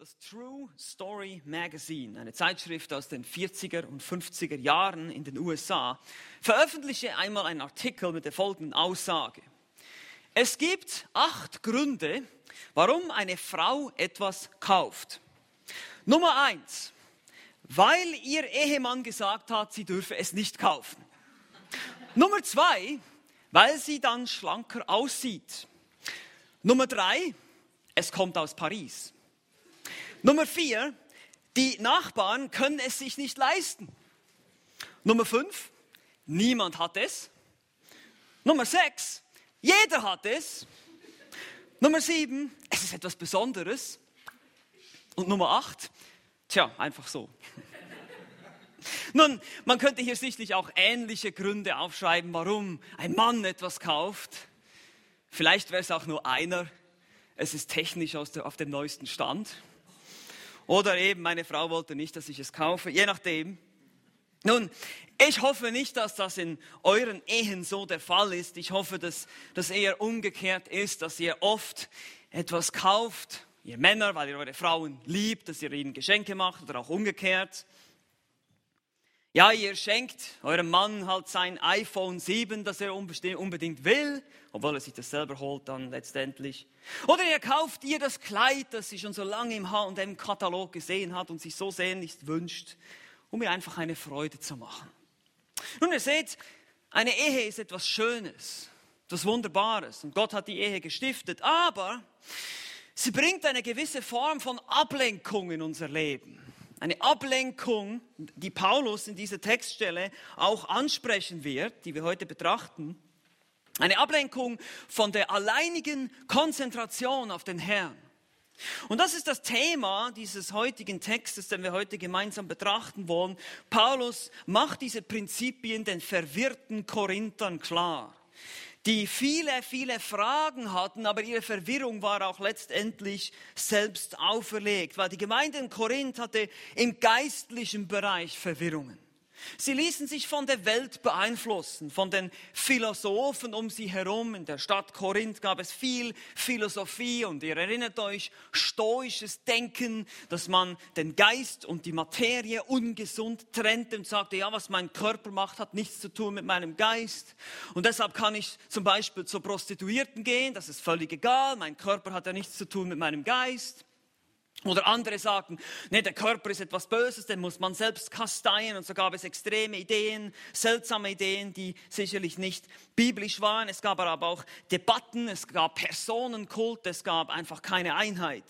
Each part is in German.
das True Story Magazine, eine Zeitschrift aus den 40er und 50er Jahren in den USA, veröffentlichte einmal einen Artikel mit der folgenden Aussage. Es gibt acht Gründe, warum eine Frau etwas kauft. Nummer eins, weil ihr Ehemann gesagt hat, sie dürfe es nicht kaufen. Nummer zwei, weil sie dann schlanker aussieht. Nummer drei, es kommt aus Paris. Nummer vier, die Nachbarn können es sich nicht leisten. Nummer fünf, niemand hat es. Nummer sechs, jeder hat es. Nummer sieben, es ist etwas Besonderes. Und Nummer acht, tja, einfach so. Nun, man könnte hier sicherlich auch ähnliche Gründe aufschreiben, warum ein Mann etwas kauft. Vielleicht wäre es auch nur einer. Es ist technisch der, auf dem neuesten Stand. Oder eben, meine Frau wollte nicht, dass ich es kaufe, je nachdem. Nun, ich hoffe nicht, dass das in euren Ehen so der Fall ist. Ich hoffe, dass das eher umgekehrt ist, dass ihr oft etwas kauft, ihr Männer, weil ihr eure Frauen liebt, dass ihr ihnen Geschenke macht oder auch umgekehrt. Ja, ihr schenkt eurem Mann halt sein iPhone 7, das er unbedingt will, obwohl er sich das selber holt dann letztendlich. Oder ihr kauft ihr das Kleid, das sie schon so lange im H&M-Katalog gesehen hat und sich so sehnlichst wünscht, um ihr einfach eine Freude zu machen. Nun, ihr seht, eine Ehe ist etwas Schönes, etwas Wunderbares und Gott hat die Ehe gestiftet, aber sie bringt eine gewisse Form von Ablenkung in unser Leben eine Ablenkung, die Paulus in dieser Textstelle auch ansprechen wird, die wir heute betrachten. Eine Ablenkung von der alleinigen Konzentration auf den Herrn. Und das ist das Thema dieses heutigen Textes, den wir heute gemeinsam betrachten wollen. Paulus macht diese Prinzipien den verwirrten Korinthern klar die viele, viele Fragen hatten, aber ihre Verwirrung war auch letztendlich selbst auferlegt, weil die Gemeinde in Korinth hatte im geistlichen Bereich Verwirrungen. Sie ließen sich von der Welt beeinflussen, von den Philosophen um sie herum. In der Stadt Korinth gab es viel Philosophie und ihr erinnert euch, stoisches Denken, dass man den Geist und die Materie ungesund trennte und sagte, ja, was mein Körper macht, hat nichts zu tun mit meinem Geist. Und deshalb kann ich zum Beispiel zur Prostituierten gehen, das ist völlig egal, mein Körper hat ja nichts zu tun mit meinem Geist. Oder andere sagten, nee, der Körper ist etwas Böses, den muss man selbst kasteien. Und so gab es extreme Ideen, seltsame Ideen, die sicherlich nicht biblisch waren. Es gab aber auch Debatten, es gab Personenkult, es gab einfach keine Einheit.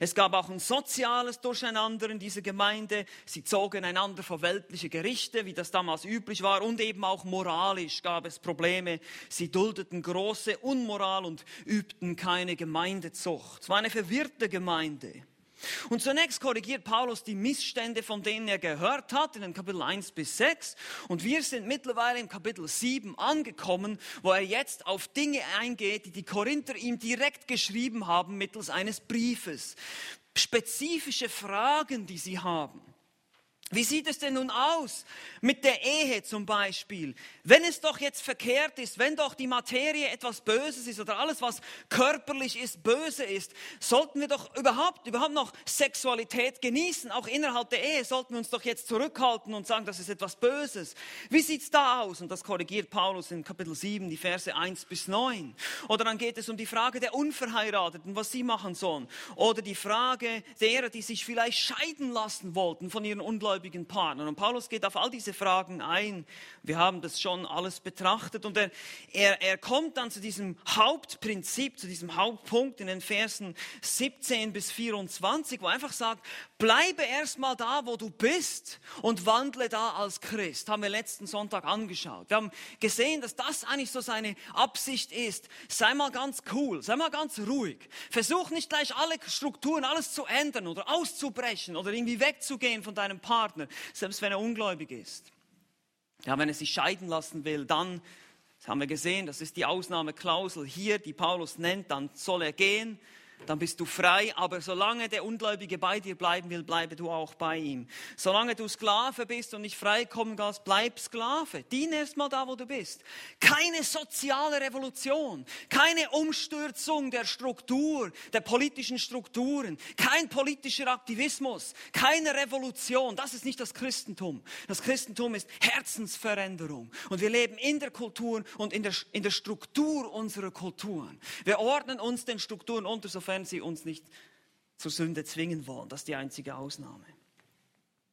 Es gab auch ein soziales Durcheinander in dieser Gemeinde. Sie zogen einander vor weltliche Gerichte, wie das damals üblich war. Und eben auch moralisch gab es Probleme. Sie duldeten große Unmoral und übten keine Gemeindezucht. Es war eine verwirrte Gemeinde. Und zunächst korrigiert Paulus die Missstände, von denen er gehört hat, in den Kapitel 1 bis 6. Und wir sind mittlerweile im Kapitel 7 angekommen, wo er jetzt auf Dinge eingeht, die die Korinther ihm direkt geschrieben haben mittels eines Briefes. Spezifische Fragen, die sie haben. Wie sieht es denn nun aus mit der Ehe zum Beispiel? Wenn es doch jetzt verkehrt ist, wenn doch die Materie etwas Böses ist oder alles, was körperlich ist, böse ist, sollten wir doch überhaupt, überhaupt noch Sexualität genießen. Auch innerhalb der Ehe sollten wir uns doch jetzt zurückhalten und sagen, das ist etwas Böses. Wie sieht's da aus? Und das korrigiert Paulus in Kapitel 7, die Verse 1 bis 9. Oder dann geht es um die Frage der Unverheirateten, was sie machen sollen. Oder die Frage derer, die sich vielleicht scheiden lassen wollten von ihren Ungläubigen gläubigen Partnern. Und Paulus geht auf all diese Fragen ein. Wir haben das schon alles betrachtet. Und er, er, er kommt dann zu diesem Hauptprinzip, zu diesem Hauptpunkt in den Versen 17 bis 24, wo er einfach sagt, bleibe erstmal da, wo du bist und wandle da als Christ. Haben wir letzten Sonntag angeschaut. Wir haben gesehen, dass das eigentlich so seine Absicht ist. Sei mal ganz cool, sei mal ganz ruhig. Versuch nicht gleich alle Strukturen, alles zu ändern oder auszubrechen oder irgendwie wegzugehen von deinem Partner. Selbst wenn er ungläubig ist. Ja, wenn er sich scheiden lassen will, dann, das haben wir gesehen, das ist die Ausnahmeklausel hier, die Paulus nennt, dann soll er gehen. Dann bist du frei, aber solange der Ungläubige bei dir bleiben will, bleibe du auch bei ihm. Solange du Sklave bist und nicht frei kommen kannst, bleib Sklave. Dien erstmal da, wo du bist. Keine soziale Revolution, keine Umstürzung der Struktur, der politischen Strukturen, kein politischer Aktivismus, keine Revolution. Das ist nicht das Christentum. Das Christentum ist Herzensveränderung. Und wir leben in der Kultur und in der, in der Struktur unserer Kulturen. Wir ordnen uns den Strukturen unter, sofern sofern sie uns nicht zur Sünde zwingen wollen. Das ist die einzige Ausnahme.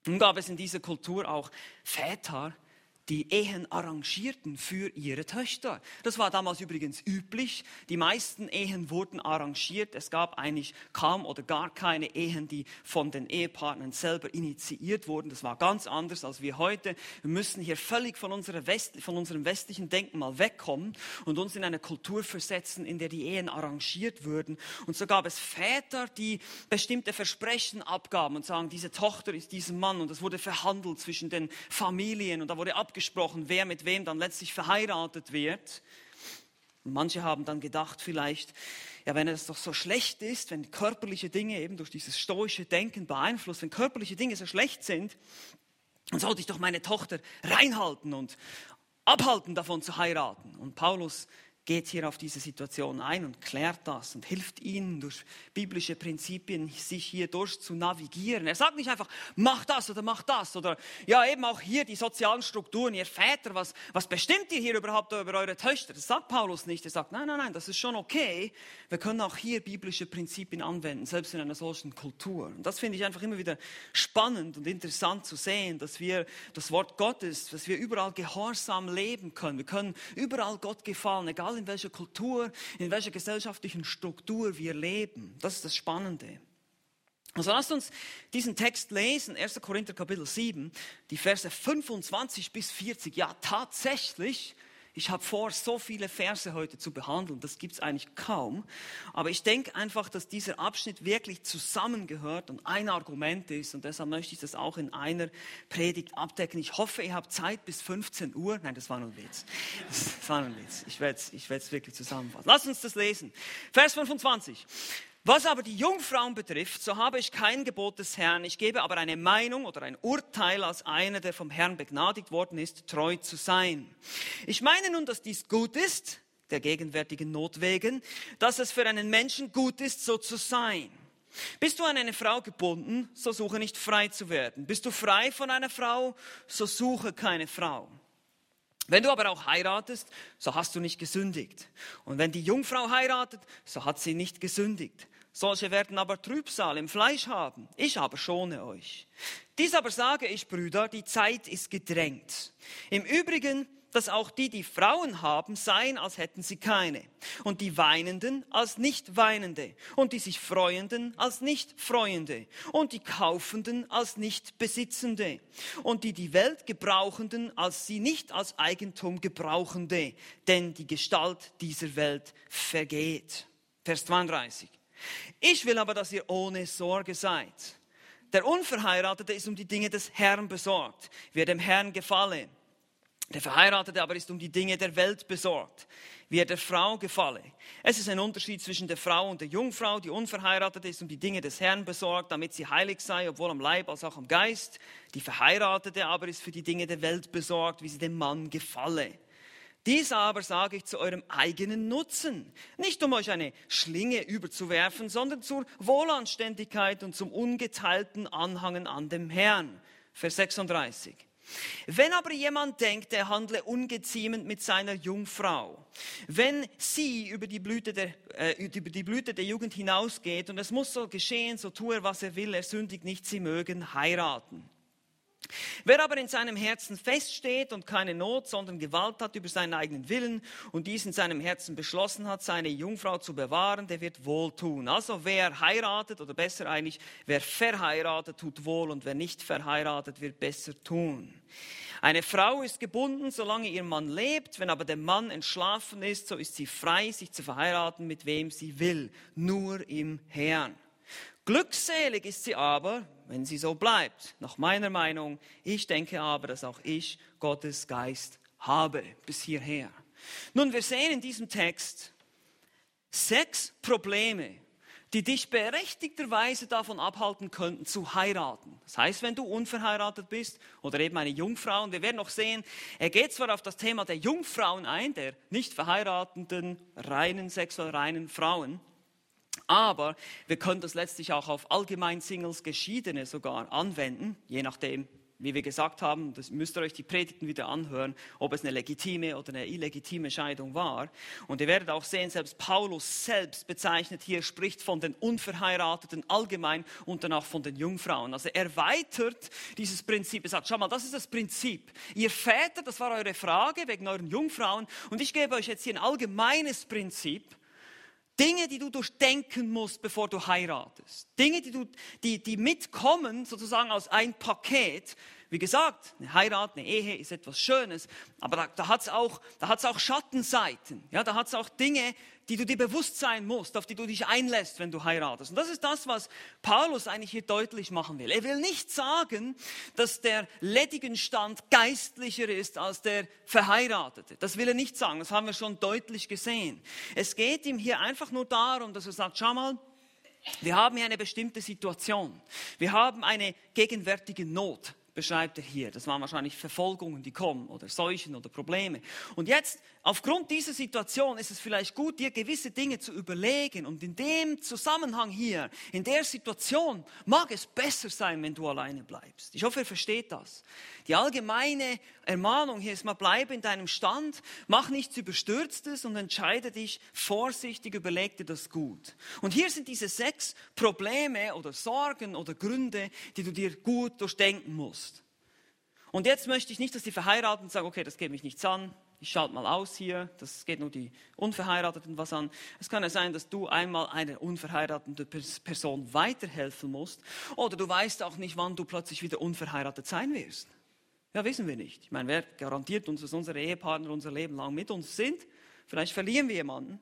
Nun gab es in dieser Kultur auch Väter, die Ehen arrangierten für ihre Töchter. Das war damals übrigens üblich. Die meisten Ehen wurden arrangiert. Es gab eigentlich kaum oder gar keine Ehen, die von den Ehepartnern selber initiiert wurden. Das war ganz anders als wir heute. Wir müssen hier völlig von, West, von unserem westlichen Denken mal wegkommen und uns in eine Kultur versetzen, in der die Ehen arrangiert würden. Und so gab es Väter, die bestimmte Versprechen abgaben und sagen, diese Tochter ist diesem Mann. Und das wurde verhandelt zwischen den Familien und da wurde abgesprochen, abgesprochen, wer mit wem dann letztlich verheiratet wird. Und manche haben dann gedacht vielleicht, ja, wenn es doch so schlecht ist, wenn körperliche Dinge eben durch dieses stoische Denken beeinflusst, wenn körperliche Dinge so schlecht sind, dann sollte ich doch meine Tochter reinhalten und abhalten davon zu heiraten. Und Paulus geht hier auf diese Situation ein und klärt das und hilft ihnen durch biblische Prinzipien, sich hier durch zu navigieren. Er sagt nicht einfach, mach das oder mach das oder ja, eben auch hier die sozialen Strukturen, ihr Väter, was, was bestimmt ihr hier überhaupt über eure Töchter? Das sagt Paulus nicht. Er sagt, nein, nein, nein, das ist schon okay. Wir können auch hier biblische Prinzipien anwenden, selbst in einer solchen Kultur. Und das finde ich einfach immer wieder spannend und interessant zu sehen, dass wir das Wort Gottes, dass wir überall gehorsam leben können. Wir können überall Gott gefallen, egal in welcher Kultur, in welcher gesellschaftlichen Struktur wir leben. Das ist das Spannende. Also lasst uns diesen Text lesen, 1. Korinther Kapitel 7, die Verse 25 bis 40. Ja, tatsächlich ich habe vor, so viele Verse heute zu behandeln, das gibt es eigentlich kaum. Aber ich denke einfach, dass dieser Abschnitt wirklich zusammengehört und ein Argument ist. Und deshalb möchte ich das auch in einer Predigt abdecken. Ich hoffe, ihr habt Zeit bis 15 Uhr. Nein, das war nur ein Witz. Das war nur ein Witz. Ich werde es ich wirklich zusammenfassen. Lass uns das lesen. Vers 25. Was aber die Jungfrauen betrifft, so habe ich kein Gebot des Herrn. Ich gebe aber eine Meinung oder ein Urteil als einer, der vom Herrn begnadigt worden ist, treu zu sein. Ich meine nun, dass dies gut ist, der gegenwärtigen Not wegen, dass es für einen Menschen gut ist, so zu sein. Bist du an eine Frau gebunden, so suche nicht frei zu werden. Bist du frei von einer Frau, so suche keine Frau. Wenn du aber auch heiratest, so hast du nicht gesündigt. Und wenn die Jungfrau heiratet, so hat sie nicht gesündigt. Solche werden aber Trübsal im Fleisch haben. Ich aber schone euch. Dies aber sage ich, Brüder, die Zeit ist gedrängt. Im Übrigen dass auch die, die Frauen haben, seien, als hätten sie keine. Und die Weinenden als nicht Weinende. Und die sich Freuenden als nicht Freuende. Und die Kaufenden als nicht Besitzende. Und die die Welt Gebrauchenden als sie nicht als Eigentum Gebrauchende. Denn die Gestalt dieser Welt vergeht. Vers 32. Ich will aber, dass ihr ohne Sorge seid. Der Unverheiratete ist um die Dinge des Herrn besorgt, wer dem Herrn gefalle. Der Verheiratete aber ist um die Dinge der Welt besorgt, wie er der Frau gefalle. Es ist ein Unterschied zwischen der Frau und der Jungfrau. Die Unverheiratete ist um die Dinge des Herrn besorgt, damit sie heilig sei, obwohl am Leib als auch am Geist. Die Verheiratete aber ist für die Dinge der Welt besorgt, wie sie dem Mann gefalle. Dies aber sage ich zu eurem eigenen Nutzen, nicht um euch eine Schlinge überzuwerfen, sondern zur Wohlanständigkeit und zum ungeteilten Anhangen an dem Herrn. Vers 36. Wenn aber jemand denkt, er handle ungeziemend mit seiner Jungfrau, wenn sie über die, Blüte der, äh, über die Blüte der Jugend hinausgeht und es muss so geschehen, so tue er, was er will, er sündigt nicht, sie mögen heiraten. Wer aber in seinem Herzen feststeht und keine Not, sondern Gewalt hat über seinen eigenen Willen und dies in seinem Herzen beschlossen hat, seine Jungfrau zu bewahren, der wird wohl tun. Also wer heiratet oder besser eigentlich, wer verheiratet, tut wohl und wer nicht verheiratet, wird besser tun. Eine Frau ist gebunden, solange ihr Mann lebt. Wenn aber der Mann entschlafen ist, so ist sie frei, sich zu verheiraten, mit wem sie will. Nur im Herrn. Glückselig ist sie aber, wenn sie so bleibt. Nach meiner Meinung, ich denke aber, dass auch ich Gottes Geist habe bis hierher. Nun, wir sehen in diesem Text sechs Probleme, die dich berechtigterweise davon abhalten könnten, zu heiraten. Das heißt, wenn du unverheiratet bist oder eben eine Jungfrau, und wir werden noch sehen, er geht zwar auf das Thema der Jungfrauen ein, der nicht verheirateten, reinen, sexuell reinen Frauen, aber wir können das letztlich auch auf allgemein Singles, Geschiedene sogar anwenden, je nachdem, wie wir gesagt haben, das müsst ihr euch die Predigten wieder anhören, ob es eine legitime oder eine illegitime Scheidung war. Und ihr werdet auch sehen, selbst Paulus selbst bezeichnet hier, spricht von den Unverheirateten allgemein und dann auch von den Jungfrauen. Also er erweitert dieses Prinzip. Er sagt, schau mal, das ist das Prinzip. Ihr Väter, das war eure Frage wegen euren Jungfrauen. Und ich gebe euch jetzt hier ein allgemeines Prinzip. Dinge, die du durchdenken musst, bevor du heiratest. Dinge, die, du, die, die mitkommen, sozusagen aus ein Paket. Wie gesagt, eine Heirat, eine Ehe ist etwas Schönes, aber da, da hat es auch, auch Schattenseiten. Ja, da hat es auch Dinge, die du dir bewusst sein musst, auf die du dich einlässt, wenn du heiratest. Und das ist das, was Paulus eigentlich hier deutlich machen will. Er will nicht sagen, dass der Ledigenstand geistlicher ist als der Verheiratete. Das will er nicht sagen. Das haben wir schon deutlich gesehen. Es geht ihm hier einfach nur darum, dass er sagt, schau mal, wir haben hier eine bestimmte Situation. Wir haben eine gegenwärtige Not beschreibt er hier. Das waren wahrscheinlich Verfolgungen, die kommen oder Seuchen oder Probleme. Und jetzt, aufgrund dieser Situation, ist es vielleicht gut, dir gewisse Dinge zu überlegen. Und in dem Zusammenhang hier, in der Situation, mag es besser sein, wenn du alleine bleibst. Ich hoffe, ihr versteht das. Die allgemeine Ermahnung hier ist mal, bleibe in deinem Stand, mach nichts Überstürztes und entscheide dich vorsichtig, überleg dir das gut. Und hier sind diese sechs Probleme oder Sorgen oder Gründe, die du dir gut durchdenken musst. Und jetzt möchte ich nicht, dass die Verheirateten sagen, okay, das geht mich nichts an, ich schalte mal aus hier, das geht nur die Unverheirateten was an. Es kann ja sein, dass du einmal einer unverheirateten Person weiterhelfen musst oder du weißt auch nicht, wann du plötzlich wieder unverheiratet sein wirst. Ja, wissen wir nicht. Ich meine, wer garantiert uns, dass unsere Ehepartner unser Leben lang mit uns sind? Vielleicht verlieren wir jemanden.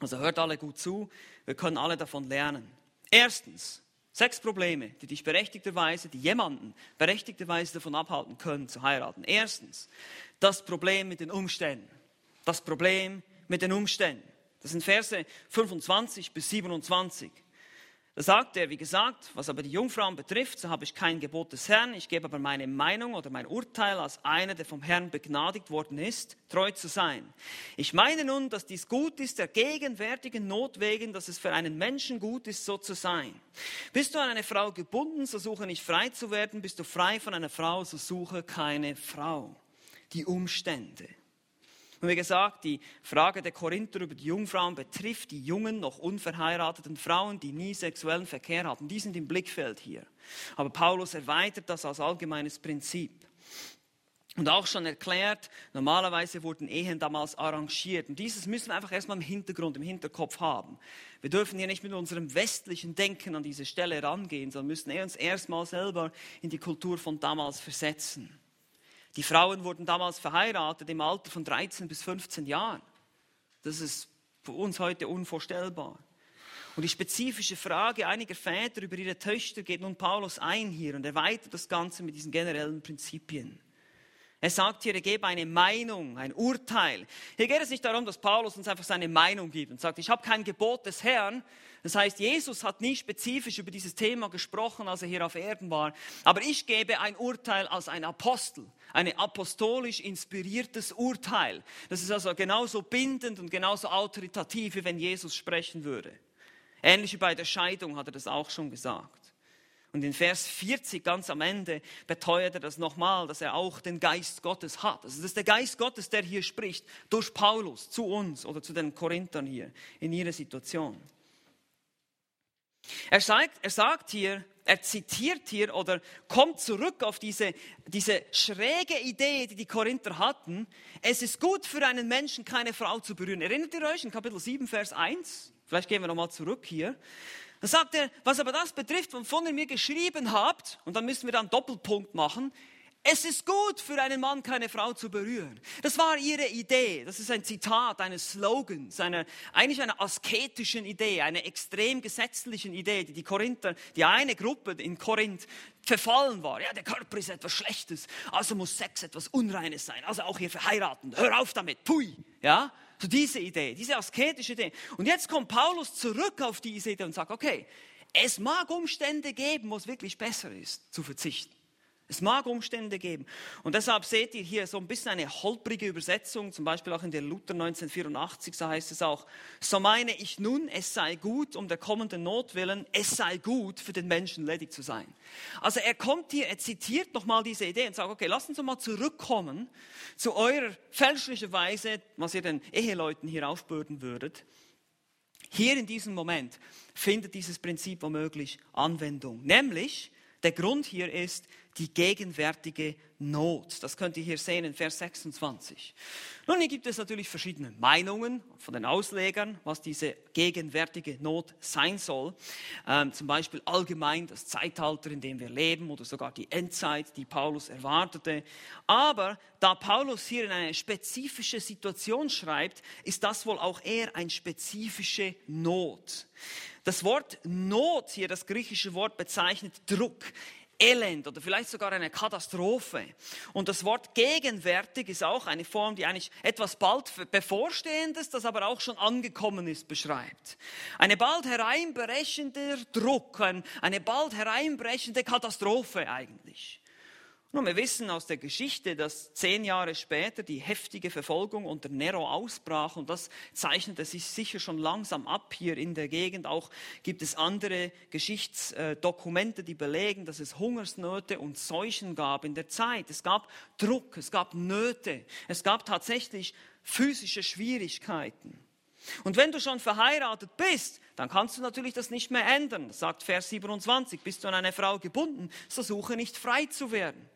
Also hört alle gut zu, wir können alle davon lernen. Erstens, Sechs Probleme, die dich berechtigterweise, die jemanden berechtigterweise davon abhalten können zu heiraten. Erstens, das Problem mit den Umständen. Das Problem mit den Umständen. Das sind Verse 25 bis 27. Da sagt er, wie gesagt, was aber die Jungfrauen betrifft, so habe ich kein Gebot des Herrn. Ich gebe aber meine Meinung oder mein Urteil als einer, der vom Herrn begnadigt worden ist, treu zu sein. Ich meine nun, dass dies gut ist, der gegenwärtigen Not wegen, dass es für einen Menschen gut ist, so zu sein. Bist du an eine Frau gebunden, so suche nicht frei zu werden. Bist du frei von einer Frau, so suche keine Frau. Die Umstände. Und wie gesagt, die Frage der Korinther über die Jungfrauen betrifft die jungen, noch unverheirateten Frauen, die nie sexuellen Verkehr hatten. Die sind im Blickfeld hier. Aber Paulus erweitert das als allgemeines Prinzip. Und auch schon erklärt, normalerweise wurden Ehen damals arrangiert. Und dieses müssen wir einfach erstmal im Hintergrund, im Hinterkopf haben. Wir dürfen hier nicht mit unserem westlichen Denken an diese Stelle rangehen, sondern müssen uns erstmal selber in die Kultur von damals versetzen. Die Frauen wurden damals verheiratet im Alter von 13 bis 15 Jahren. Das ist für uns heute unvorstellbar. Und die spezifische Frage einiger Väter über ihre Töchter geht nun Paulus ein hier und erweitert das Ganze mit diesen generellen Prinzipien. Er sagt hier, er gebe eine Meinung, ein Urteil. Hier geht es nicht darum, dass Paulus uns einfach seine Meinung gibt und sagt, ich habe kein Gebot des Herrn. Das heißt, Jesus hat nie spezifisch über dieses Thema gesprochen, als er hier auf Erden war. Aber ich gebe ein Urteil als ein Apostel, ein apostolisch inspiriertes Urteil. Das ist also genauso bindend und genauso autoritativ, wie wenn Jesus sprechen würde. Ähnlich wie bei der Scheidung hat er das auch schon gesagt. Und in Vers 40 ganz am Ende beteuert er das nochmal, dass er auch den Geist Gottes hat. Also das ist der Geist Gottes, der hier spricht, durch Paulus zu uns oder zu den Korinthern hier in ihrer Situation. Er sagt, er sagt hier, er zitiert hier oder kommt zurück auf diese, diese schräge Idee, die die Korinther hatten. Es ist gut für einen Menschen, keine Frau zu berühren. Erinnert ihr euch in Kapitel 7, Vers 1? Vielleicht gehen wir nochmal zurück hier. Dann sagt er, was aber das betrifft, wovon ihr mir geschrieben habt, und dann müssen wir dann Doppelpunkt machen, es ist gut für einen Mann, keine Frau zu berühren. Das war ihre Idee. Das ist ein Zitat eines Slogans, einer, eigentlich einer asketischen Idee, einer extrem gesetzlichen Idee, die die Korinther, die eine Gruppe in Korinth verfallen war. Ja, der Körper ist etwas Schlechtes, also muss Sex etwas Unreines sein. Also auch ihr verheiraten. Hör auf damit, pui. Ja, So diese Idee, diese asketische Idee. Und jetzt kommt Paulus zurück auf diese Idee und sagt, okay, es mag Umstände geben, wo es wirklich besser ist, zu verzichten. Es mag Umstände geben. Und deshalb seht ihr hier so ein bisschen eine holprige Übersetzung, zum Beispiel auch in der Luther 1984, so heißt es auch, so meine ich nun, es sei gut um der kommenden Not willen, es sei gut für den Menschen ledig zu sein. Also er kommt hier, er zitiert nochmal diese Idee und sagt, okay, lass uns mal zurückkommen zu eurer fälschlichen Weise, was ihr den Eheleuten hier aufbürden würdet. Hier in diesem Moment findet dieses Prinzip womöglich Anwendung. Nämlich, der Grund hier ist, die gegenwärtige Not. Das könnt ihr hier sehen in Vers 26. Nun, hier gibt es natürlich verschiedene Meinungen von den Auslegern, was diese gegenwärtige Not sein soll. Ähm, zum Beispiel allgemein das Zeitalter, in dem wir leben oder sogar die Endzeit, die Paulus erwartete. Aber da Paulus hier in eine spezifische Situation schreibt, ist das wohl auch eher eine spezifische Not. Das Wort Not hier, das griechische Wort bezeichnet Druck. Elend oder vielleicht sogar eine Katastrophe. Und das Wort gegenwärtig ist auch eine Form, die eigentlich etwas bald bevorstehendes, das aber auch schon angekommen ist, beschreibt. Eine bald hereinbrechender Druck, eine bald hereinbrechende Katastrophe eigentlich. Nun, wir wissen aus der Geschichte, dass zehn Jahre später die heftige Verfolgung unter Nero ausbrach und das zeichnete sich sicher schon langsam ab hier in der Gegend. Auch gibt es andere Geschichtsdokumente, die belegen, dass es Hungersnöte und Seuchen gab in der Zeit. Es gab Druck, es gab Nöte, es gab tatsächlich physische Schwierigkeiten. Und wenn du schon verheiratet bist, dann kannst du natürlich das nicht mehr ändern. Sagt Vers 27, bist du an eine Frau gebunden, so suche nicht frei zu werden.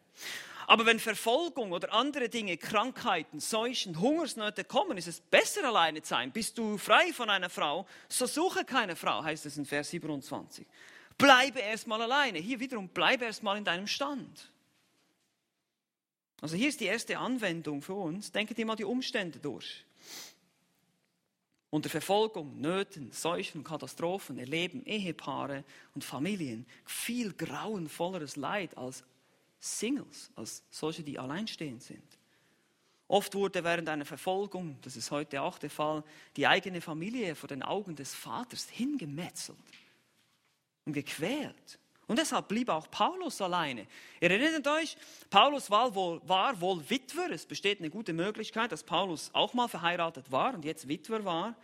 Aber wenn Verfolgung oder andere Dinge, Krankheiten, Seuchen, Hungersnöte kommen, ist es besser alleine zu sein. Bist du frei von einer Frau, so suche keine Frau, heißt es in Vers 27. Bleibe erstmal alleine. Hier wiederum, bleibe erstmal in deinem Stand. Also hier ist die erste Anwendung für uns. Denke dir mal die Umstände durch. Unter Verfolgung, Nöten, Seuchen, Katastrophen erleben Ehepaare und Familien viel grauenvolleres Leid als Singles, als solche, die alleinstehend sind. Oft wurde während einer Verfolgung, das ist heute auch der Fall, die eigene Familie vor den Augen des Vaters hingemetzelt und gequält. Und deshalb blieb auch Paulus alleine. Ihr erinnert euch, Paulus war wohl, war wohl Witwer. Es besteht eine gute Möglichkeit, dass Paulus auch mal verheiratet war und jetzt Witwer war.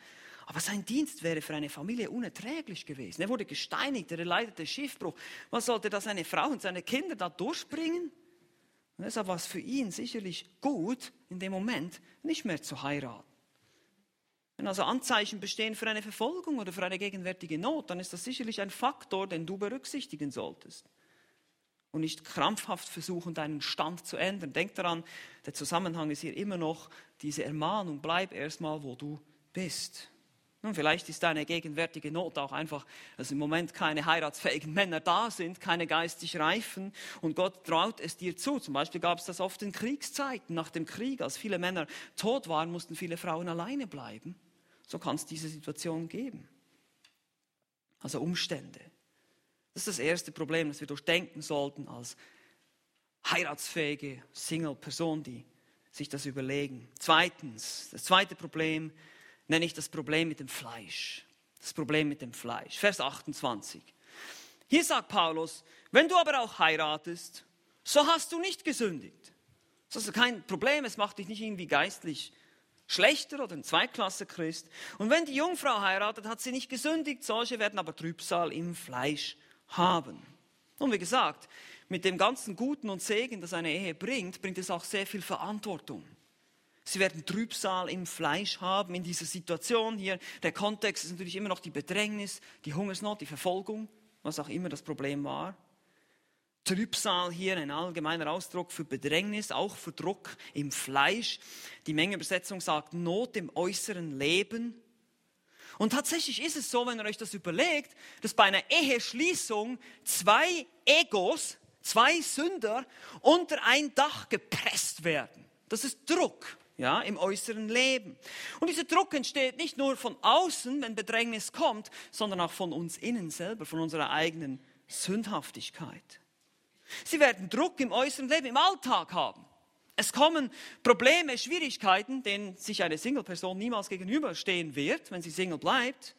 Aber sein Dienst wäre für eine Familie unerträglich gewesen. Er wurde gesteinigt, er leidete Schiffbruch. Was sollte da seine Frau und seine Kinder da durchbringen? Und deshalb war es für ihn sicherlich gut, in dem Moment nicht mehr zu heiraten. Wenn also Anzeichen bestehen für eine Verfolgung oder für eine gegenwärtige Not, dann ist das sicherlich ein Faktor, den du berücksichtigen solltest. Und nicht krampfhaft versuchen, deinen Stand zu ändern. Denk daran, der Zusammenhang ist hier immer noch diese Ermahnung, bleib erstmal, wo du bist. Nun, vielleicht ist deine gegenwärtige Not auch einfach, dass im Moment keine heiratsfähigen Männer da sind, keine geistig reifen und Gott traut es dir zu. Zum Beispiel gab es das oft in Kriegszeiten, nach dem Krieg, als viele Männer tot waren, mussten viele Frauen alleine bleiben. So kann es diese Situation geben. Also Umstände. Das ist das erste Problem, das wir durchdenken sollten als heiratsfähige Single-Person, die sich das überlegen. Zweitens, das zweite Problem, nenne ich das Problem mit dem Fleisch. Das Problem mit dem Fleisch. Vers 28. Hier sagt Paulus, wenn du aber auch heiratest, so hast du nicht gesündigt. Das ist kein Problem, es macht dich nicht irgendwie geistlich schlechter oder ein Zweiklasse-Christ. Und wenn die Jungfrau heiratet, hat sie nicht gesündigt, solche werden aber Trübsal im Fleisch haben. Und wie gesagt, mit dem ganzen Guten und Segen, das eine Ehe bringt, bringt es auch sehr viel Verantwortung. Sie werden Trübsal im Fleisch haben in dieser Situation hier. Der Kontext ist natürlich immer noch die Bedrängnis, die Hungersnot, die Verfolgung, was auch immer das Problem war. Trübsal hier ein allgemeiner Ausdruck für Bedrängnis, auch für Druck im Fleisch. Die Mengeübersetzung sagt Not im äußeren Leben. Und tatsächlich ist es so, wenn ihr euch das überlegt, dass bei einer Eheschließung zwei Egos, zwei Sünder unter ein Dach gepresst werden. Das ist Druck ja, im äußeren Leben. Und dieser Druck entsteht nicht nur von außen, wenn Bedrängnis kommt, sondern auch von uns innen selber, von unserer eigenen Sündhaftigkeit. Sie werden Druck im äußeren Leben, im Alltag haben. Es kommen Probleme, Schwierigkeiten, denen sich eine Single-Person niemals gegenüberstehen wird, wenn sie Single bleibt.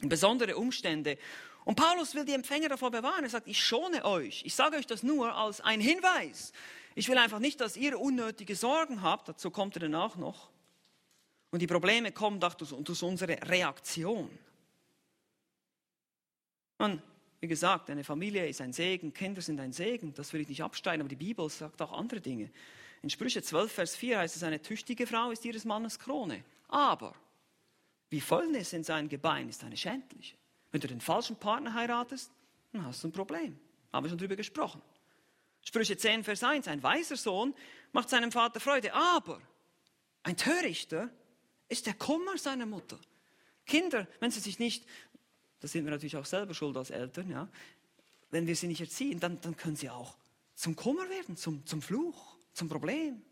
Besondere Umstände. Und Paulus will die Empfänger davor bewahren. Er sagt, ich schone euch. Ich sage euch das nur als ein Hinweis. Ich will einfach nicht, dass ihr unnötige Sorgen habt. Dazu kommt er dann auch noch. Und die Probleme kommen durch, unsere Reaktion. Und wie gesagt, eine Familie ist ein Segen, Kinder sind ein Segen, das will ich nicht abstreiten, aber die Bibel sagt auch andere Dinge. In Sprüche 12, Vers 4 heißt es, eine tüchtige Frau ist ihres Mannes Krone. Aber wie Fäulnis in seinem Gebein ist eine schändliche. Wenn du den falschen Partner heiratest, dann hast du ein Problem. Haben wir schon drüber gesprochen. Sprüche 10, Vers 1, ein weiser Sohn macht seinem Vater Freude, aber ein Törichter ist der Kummer seiner Mutter. Kinder, wenn sie sich nicht da sind wir natürlich auch selber schuld als Eltern, ja, wenn wir sie nicht erziehen, dann, dann können sie auch zum Kummer werden, zum, zum Fluch, zum Problem.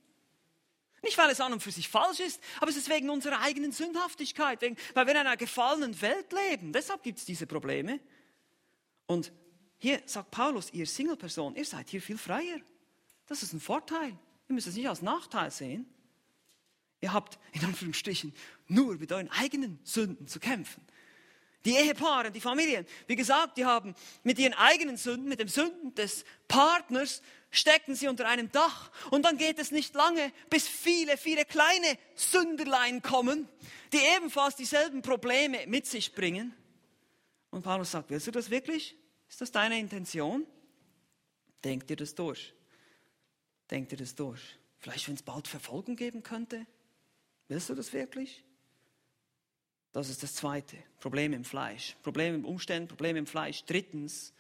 Nicht, weil es an und für sich falsch ist, aber es ist wegen unserer eigenen Sündhaftigkeit, wegen, weil wir in einer gefallenen Welt leben. Deshalb gibt es diese Probleme. Und hier sagt Paulus, ihr Single-Person, ihr seid hier viel freier. Das ist ein Vorteil. Ihr müsst es nicht als Nachteil sehen. Ihr habt in Anführungsstrichen nur mit euren eigenen Sünden zu kämpfen. Die Ehepaare, die Familien, wie gesagt, die haben mit ihren eigenen Sünden, mit den Sünden des Partners, stecken sie unter einem Dach. Und dann geht es nicht lange, bis viele, viele kleine Sünderlein kommen, die ebenfalls dieselben Probleme mit sich bringen. Und Paulus sagt, willst du das wirklich? Ist das deine Intention? Denk dir das durch. Denk dir das durch. Vielleicht, wenn es bald Verfolgung geben könnte. Willst du das wirklich? Das ist das zweite. Problem im Fleisch. Problem im Umständen, Problem im Fleisch. Drittens,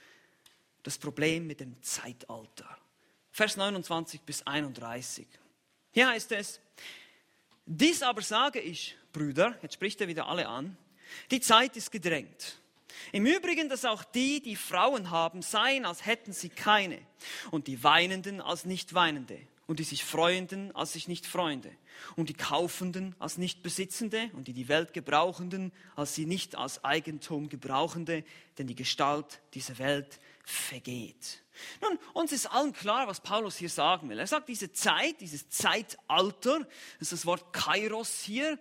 das Problem mit dem Zeitalter. Vers 29 bis 31. Hier heißt es, dies aber sage ich, Brüder, jetzt spricht er wieder alle an, die Zeit ist gedrängt. Im Übrigen, dass auch die, die Frauen haben, seien, als hätten sie keine, und die Weinenden als nicht Weinende, und die sich Freuenden als sich nicht Freunde. Und die Kaufenden als nicht Besitzende. Und die die Welt Gebrauchenden als sie nicht als Eigentum Gebrauchende, denn die Gestalt dieser Welt vergeht. Nun, uns ist allen klar, was Paulus hier sagen will. Er sagt, diese Zeit, dieses Zeitalter, das ist das Wort Kairos hier,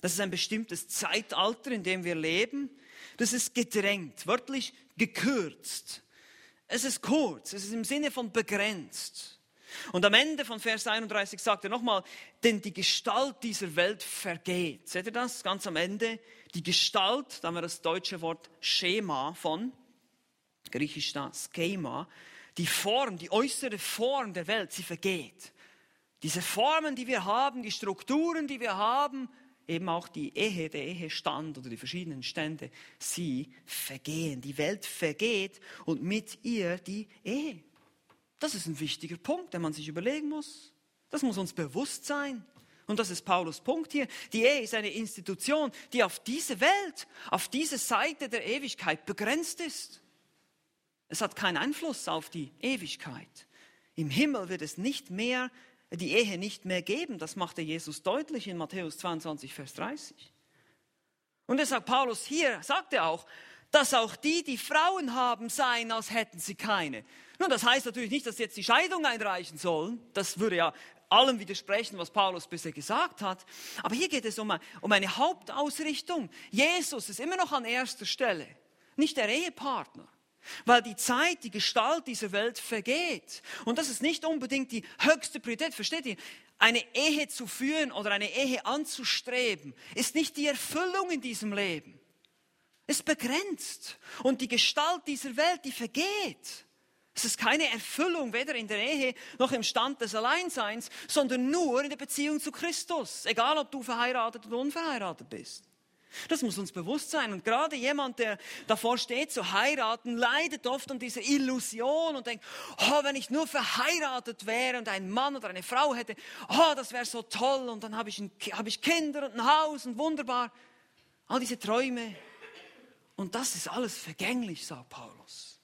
das ist ein bestimmtes Zeitalter, in dem wir leben, das ist gedrängt, wörtlich gekürzt. Es ist kurz, es ist im Sinne von begrenzt. Und am Ende von Vers 31 sagt er nochmal, denn die Gestalt dieser Welt vergeht. Seht ihr das? Ganz am Ende. Die Gestalt, da haben wir das deutsche Wort Schema von, griechisch da Schema, die Form, die äußere Form der Welt, sie vergeht. Diese Formen, die wir haben, die Strukturen, die wir haben, eben auch die Ehe, der Ehestand oder die verschiedenen Stände, sie vergehen. Die Welt vergeht und mit ihr die Ehe. Das ist ein wichtiger Punkt, den man sich überlegen muss. Das muss uns bewusst sein. Und das ist Paulus Punkt hier. Die Ehe ist eine Institution, die auf diese Welt, auf diese Seite der Ewigkeit begrenzt ist. Es hat keinen Einfluss auf die Ewigkeit. Im Himmel wird es nicht mehr, die Ehe nicht mehr geben. Das machte Jesus deutlich in Matthäus 22, Vers 30. Und deshalb Paulus hier, sagt er auch, dass auch die, die Frauen haben, seien, als hätten sie keine. Nun, das heißt natürlich nicht, dass sie jetzt die Scheidung einreichen sollen. Das würde ja allem widersprechen, was Paulus bisher gesagt hat. Aber hier geht es um, um eine Hauptausrichtung. Jesus ist immer noch an erster Stelle, nicht der Ehepartner. Weil die Zeit, die Gestalt dieser Welt vergeht. Und das ist nicht unbedingt die höchste Priorität. Versteht ihr? Eine Ehe zu führen oder eine Ehe anzustreben, ist nicht die Erfüllung in diesem Leben ist begrenzt. Und die Gestalt dieser Welt, die vergeht. Es ist keine Erfüllung, weder in der Ehe noch im Stand des Alleinseins, sondern nur in der Beziehung zu Christus. Egal, ob du verheiratet oder unverheiratet bist. Das muss uns bewusst sein. Und gerade jemand, der davor steht zu heiraten, leidet oft an dieser Illusion und denkt, oh, wenn ich nur verheiratet wäre und ein Mann oder eine Frau hätte, oh, das wäre so toll und dann habe ich, hab ich Kinder und ein Haus und wunderbar. All diese Träume, und das ist alles vergänglich, sagt Paulus.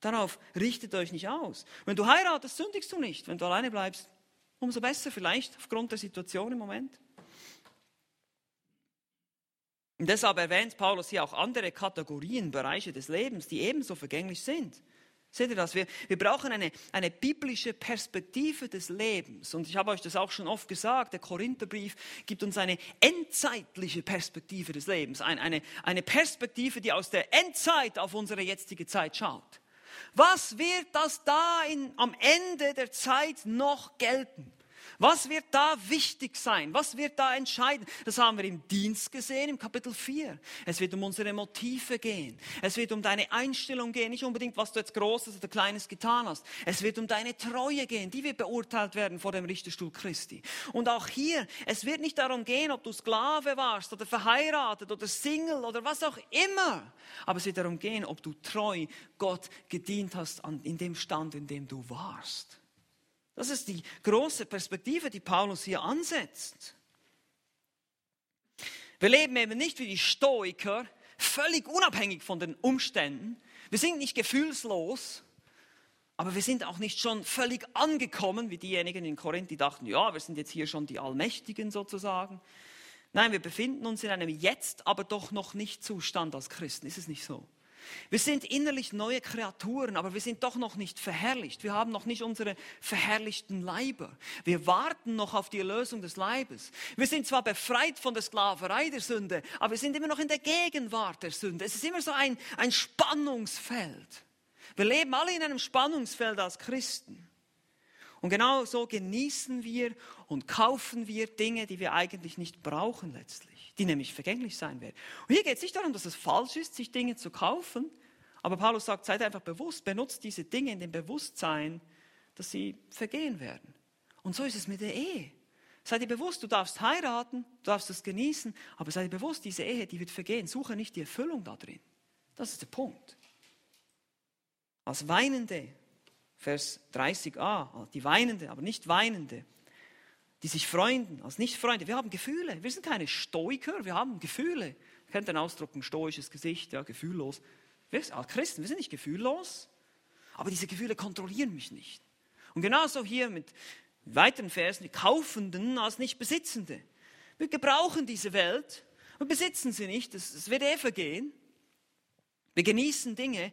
Darauf richtet euch nicht aus. Wenn du heiratest, sündigst du nicht. Wenn du alleine bleibst, umso besser vielleicht aufgrund der Situation im Moment. Und deshalb erwähnt Paulus hier auch andere Kategorien, Bereiche des Lebens, die ebenso vergänglich sind. Seht ihr das? Wir, wir brauchen eine, eine biblische Perspektive des Lebens. Und ich habe euch das auch schon oft gesagt, der Korintherbrief gibt uns eine endzeitliche Perspektive des Lebens. Ein, eine, eine Perspektive, die aus der Endzeit auf unsere jetzige Zeit schaut. Was wird das da in, am Ende der Zeit noch gelten? Was wird da wichtig sein? Was wird da entscheiden? Das haben wir im Dienst gesehen, im Kapitel 4. Es wird um unsere Motive gehen. Es wird um deine Einstellung gehen, nicht unbedingt, was du jetzt Großes oder Kleines getan hast. Es wird um deine Treue gehen, die wird beurteilt werden vor dem Richterstuhl Christi. Und auch hier, es wird nicht darum gehen, ob du Sklave warst oder verheiratet oder Single oder was auch immer. Aber es wird darum gehen, ob du treu Gott gedient hast in dem Stand, in dem du warst. Das ist die große Perspektive, die Paulus hier ansetzt. Wir leben eben nicht wie die Stoiker, völlig unabhängig von den Umständen. Wir sind nicht gefühlslos, aber wir sind auch nicht schon völlig angekommen, wie diejenigen in Korinth, die dachten, ja, wir sind jetzt hier schon die Allmächtigen sozusagen. Nein, wir befinden uns in einem Jetzt, aber doch noch nicht Zustand als Christen. Ist es nicht so? Wir sind innerlich neue Kreaturen, aber wir sind doch noch nicht verherrlicht. Wir haben noch nicht unsere verherrlichten Leiber. Wir warten noch auf die Erlösung des Leibes. Wir sind zwar befreit von der Sklaverei der Sünde, aber wir sind immer noch in der Gegenwart der Sünde. Es ist immer so ein, ein Spannungsfeld. Wir leben alle in einem Spannungsfeld als Christen. Und genau so genießen wir und kaufen wir Dinge, die wir eigentlich nicht brauchen letztlich, die nämlich vergänglich sein werden. Und hier geht es nicht darum, dass es falsch ist, sich Dinge zu kaufen, aber Paulus sagt, seid einfach bewusst, benutzt diese Dinge in dem Bewusstsein, dass sie vergehen werden. Und so ist es mit der Ehe. Sei dir bewusst, du darfst heiraten, du darfst es genießen, aber sei dir bewusst, diese Ehe, die wird vergehen. Suche nicht die Erfüllung da drin. Das ist der Punkt. Als Weinende Vers 30a, die Weinende, aber nicht Weinende, die sich freuen als Nicht-Freunde. Wir haben Gefühle. Wir sind keine Stoiker, wir haben Gefühle. Ihr kennt den Ausdruck, ein stoisches Gesicht, ja, gefühllos. Wir als Christen, wir sind nicht gefühllos, aber diese Gefühle kontrollieren mich nicht. Und genauso hier mit weiteren Versen, die Kaufenden als Nicht-Besitzende. Wir gebrauchen diese Welt und besitzen sie nicht. Es wird eh vergehen. Wir genießen Dinge,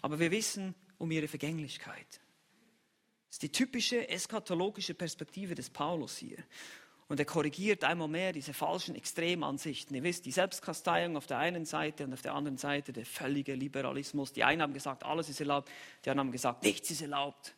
aber wir wissen um ihre Vergänglichkeit. Das ist die typische eschatologische Perspektive des Paulus hier. Und er korrigiert einmal mehr diese falschen Extremansichten. Ihr wisst, die Selbstkasteiung auf der einen Seite und auf der anderen Seite der völlige Liberalismus. Die einen haben gesagt, alles ist erlaubt, die anderen haben gesagt, nichts ist erlaubt.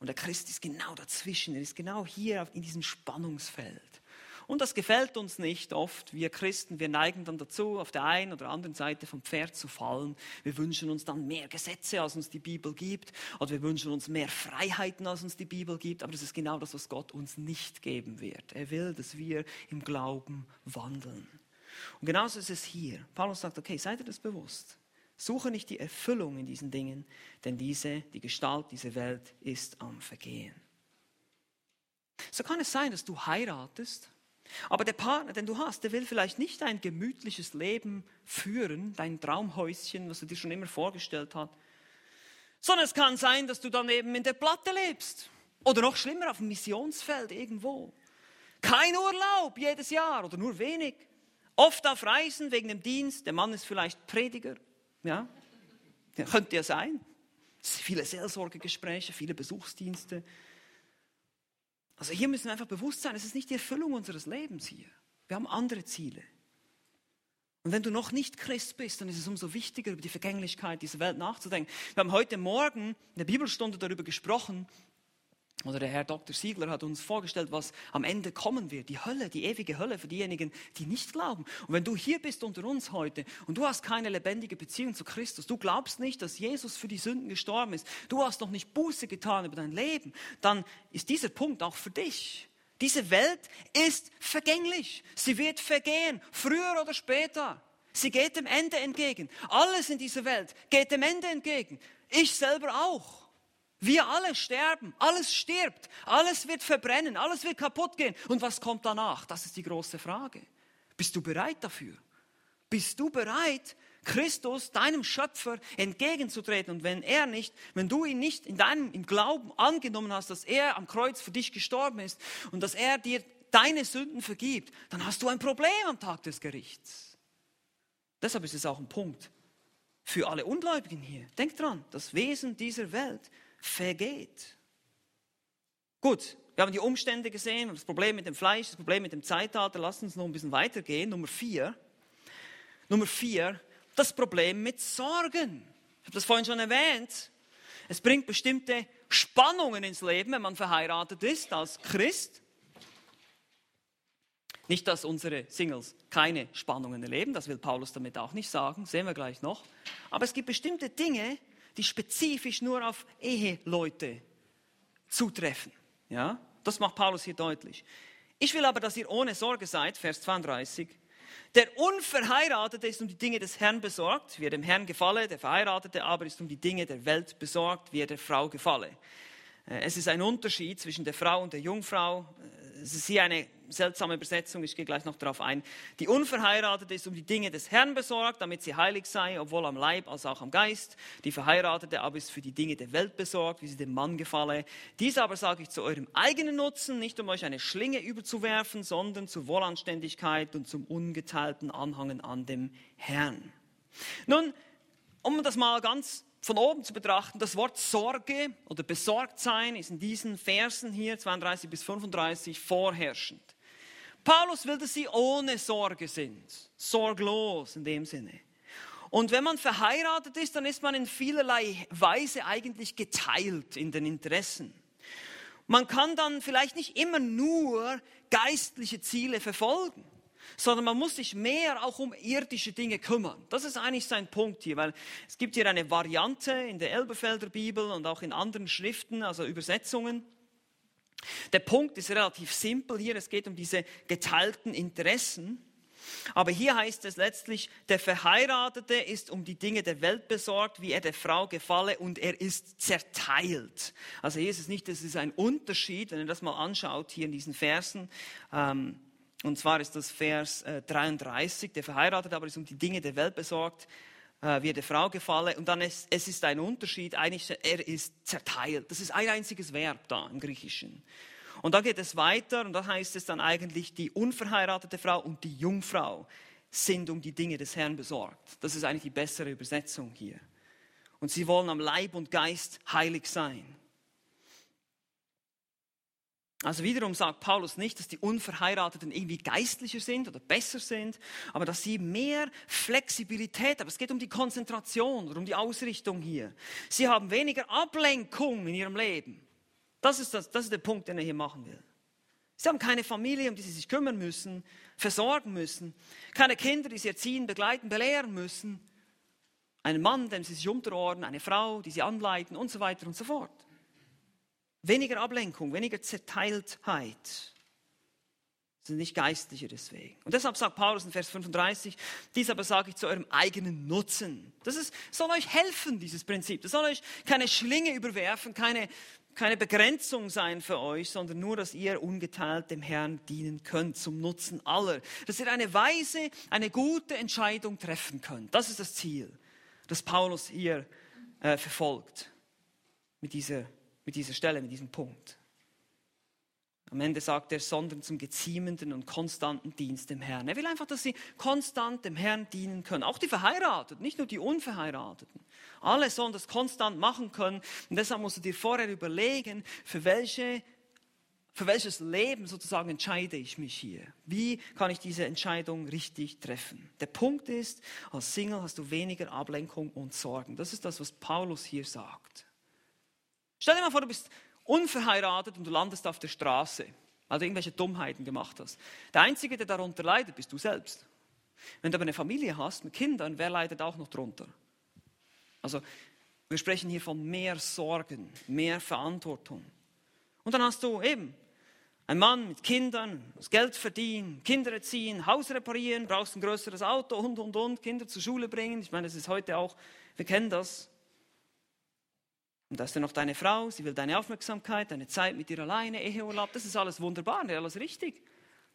Und der Christ ist genau dazwischen, er ist genau hier in diesem Spannungsfeld. Und das gefällt uns nicht oft. Wir Christen, wir neigen dann dazu, auf der einen oder anderen Seite vom Pferd zu fallen. Wir wünschen uns dann mehr Gesetze, als uns die Bibel gibt. Oder wir wünschen uns mehr Freiheiten, als uns die Bibel gibt. Aber das ist genau das, was Gott uns nicht geben wird. Er will, dass wir im Glauben wandeln. Und genauso ist es hier. Paulus sagt, okay, seid ihr das bewusst? Suche nicht die Erfüllung in diesen Dingen, denn diese, die Gestalt dieser Welt ist am Vergehen. So kann es sein, dass du heiratest aber der Partner, den du hast, der will vielleicht nicht ein gemütliches Leben führen, dein Traumhäuschen, was du dir schon immer vorgestellt hast, sondern es kann sein, dass du dann eben in der Platte lebst. Oder noch schlimmer, auf dem Missionsfeld irgendwo. Kein Urlaub jedes Jahr oder nur wenig. Oft auf Reisen wegen dem Dienst. Der Mann ist vielleicht Prediger. Ja, ja könnte ja sein. Viele Seelsorgegespräche, viele Besuchsdienste. Also hier müssen wir einfach bewusst sein, es ist nicht die Erfüllung unseres Lebens hier. Wir haben andere Ziele. Und wenn du noch nicht Christ bist, dann ist es umso wichtiger, über die Vergänglichkeit dieser Welt nachzudenken. Wir haben heute Morgen in der Bibelstunde darüber gesprochen, oder der Herr Dr. Siegler hat uns vorgestellt, was am Ende kommen wird. Die Hölle, die ewige Hölle für diejenigen, die nicht glauben. Und wenn du hier bist unter uns heute und du hast keine lebendige Beziehung zu Christus, du glaubst nicht, dass Jesus für die Sünden gestorben ist, du hast noch nicht Buße getan über dein Leben, dann ist dieser Punkt auch für dich. Diese Welt ist vergänglich. Sie wird vergehen, früher oder später. Sie geht dem Ende entgegen. Alles in dieser Welt geht dem Ende entgegen. Ich selber auch. Wir alle sterben, alles stirbt, alles wird verbrennen, alles wird kaputt gehen. Und was kommt danach? Das ist die große Frage. Bist du bereit dafür? Bist du bereit, Christus, deinem Schöpfer, entgegenzutreten? Und wenn er nicht, wenn du ihn nicht in deinem im Glauben angenommen hast, dass er am Kreuz für dich gestorben ist und dass er dir deine Sünden vergibt, dann hast du ein Problem am Tag des Gerichts. Deshalb ist es auch ein Punkt, für alle Ungläubigen hier. Denkt dran, das Wesen dieser Welt vergeht. Gut, wir haben die Umstände gesehen, das Problem mit dem Fleisch, das Problem mit dem Zeitalter. Lass uns noch ein bisschen weitergehen. Nummer vier. Nummer vier, das Problem mit Sorgen. Ich habe das vorhin schon erwähnt. Es bringt bestimmte Spannungen ins Leben, wenn man verheiratet ist als Christ. Nicht, dass unsere Singles keine Spannungen erleben, das will Paulus damit auch nicht sagen, sehen wir gleich noch. Aber es gibt bestimmte Dinge, die spezifisch nur auf Eheleute zutreffen. Ja, das macht Paulus hier deutlich. Ich will aber, dass ihr ohne Sorge seid, Vers 32. Der Unverheiratete ist um die Dinge des Herrn besorgt, wie er dem Herrn gefalle. Der Verheiratete aber ist um die Dinge der Welt besorgt, wie er der Frau gefalle. Äh, es ist ein Unterschied zwischen der Frau und der Jungfrau. Äh, es ist hier eine seltsame Übersetzung, ich gehe gleich noch darauf ein. Die Unverheiratete ist um die Dinge des Herrn besorgt, damit sie heilig sei, obwohl am Leib als auch am Geist. Die Verheiratete aber ist für die Dinge der Welt besorgt, wie sie dem Mann gefalle. Dies aber sage ich zu eurem eigenen Nutzen, nicht um euch eine Schlinge überzuwerfen, sondern zur Wohlanständigkeit und zum ungeteilten Anhangen an dem Herrn. Nun, um das mal ganz von oben zu betrachten, das Wort Sorge oder Besorgtsein ist in diesen Versen hier 32 bis 35 vorherrschend. Paulus will, dass sie ohne Sorge sind, sorglos in dem Sinne. Und wenn man verheiratet ist, dann ist man in vielerlei Weise eigentlich geteilt in den Interessen. Man kann dann vielleicht nicht immer nur geistliche Ziele verfolgen, sondern man muss sich mehr auch um irdische Dinge kümmern. Das ist eigentlich sein Punkt hier, weil es gibt hier eine Variante in der Elberfelder Bibel und auch in anderen Schriften, also Übersetzungen. Der Punkt ist relativ simpel hier, es geht um diese geteilten Interessen. Aber hier heißt es letztlich, der Verheiratete ist um die Dinge der Welt besorgt, wie er der Frau gefalle und er ist zerteilt. Also hier ist es nicht, das ist ein Unterschied, wenn ihr das mal anschaut hier in diesen Versen. Ähm, und zwar ist das Vers 33, äh, der Verheiratete aber ist um die Dinge der Welt besorgt, äh, er der Frau gefalle. Und dann ist es ist ein Unterschied, eigentlich er ist zerteilt. Das ist ein einziges Verb da im Griechischen. Und da geht es weiter und da heißt es dann eigentlich, die unverheiratete Frau und die Jungfrau sind um die Dinge des Herrn besorgt. Das ist eigentlich die bessere Übersetzung hier. Und sie wollen am Leib und Geist heilig sein. Also wiederum sagt Paulus nicht, dass die Unverheirateten irgendwie geistlicher sind oder besser sind, aber dass sie mehr Flexibilität haben. Es geht um die Konzentration oder um die Ausrichtung hier. Sie haben weniger Ablenkung in ihrem Leben. Das ist, das, das ist der Punkt, den er hier machen will. Sie haben keine Familie, um die sie sich kümmern müssen, versorgen müssen. Keine Kinder, die sie erziehen, begleiten, belehren müssen. Einen Mann, dem sie sich unterordnen, eine Frau, die sie anleiten und so weiter und so fort. Weniger Ablenkung, weniger Zerteiltheit. sind nicht geistlicher deswegen. Und deshalb sagt Paulus in Vers 35, dies aber sage ich zu eurem eigenen Nutzen. Das ist, soll euch helfen, dieses Prinzip. Das soll euch keine Schlinge überwerfen, keine, keine Begrenzung sein für euch, sondern nur, dass ihr ungeteilt dem Herrn dienen könnt, zum Nutzen aller. Dass ihr eine weise, eine gute Entscheidung treffen könnt. Das ist das Ziel, das Paulus hier äh, verfolgt mit dieser mit dieser Stelle, mit diesem Punkt. Am Ende sagt er, sondern zum geziemenden und konstanten Dienst dem Herrn. Er will einfach, dass sie konstant dem Herrn dienen können. Auch die Verheirateten, nicht nur die Unverheirateten. Alle sollen das konstant machen können. Und deshalb musst du dir vorher überlegen, für, welche, für welches Leben sozusagen entscheide ich mich hier. Wie kann ich diese Entscheidung richtig treffen? Der Punkt ist, als Single hast du weniger Ablenkung und Sorgen. Das ist das, was Paulus hier sagt. Stell dir mal vor, du bist unverheiratet und du landest auf der Straße, weil du irgendwelche Dummheiten gemacht hast. Der Einzige, der darunter leidet, bist du selbst. Wenn du aber eine Familie hast mit Kindern, wer leidet auch noch darunter? Also, wir sprechen hier von mehr Sorgen, mehr Verantwortung. Und dann hast du eben einen Mann mit Kindern, das Geld verdienen, Kinder erziehen, Haus reparieren, brauchst ein größeres Auto und, und, und, Kinder zur Schule bringen. Ich meine, das ist heute auch, wir kennen das. Und da ist dann noch deine Frau, sie will deine Aufmerksamkeit, deine Zeit mit dir alleine, Eheurlaub, das ist alles wunderbar, alles richtig.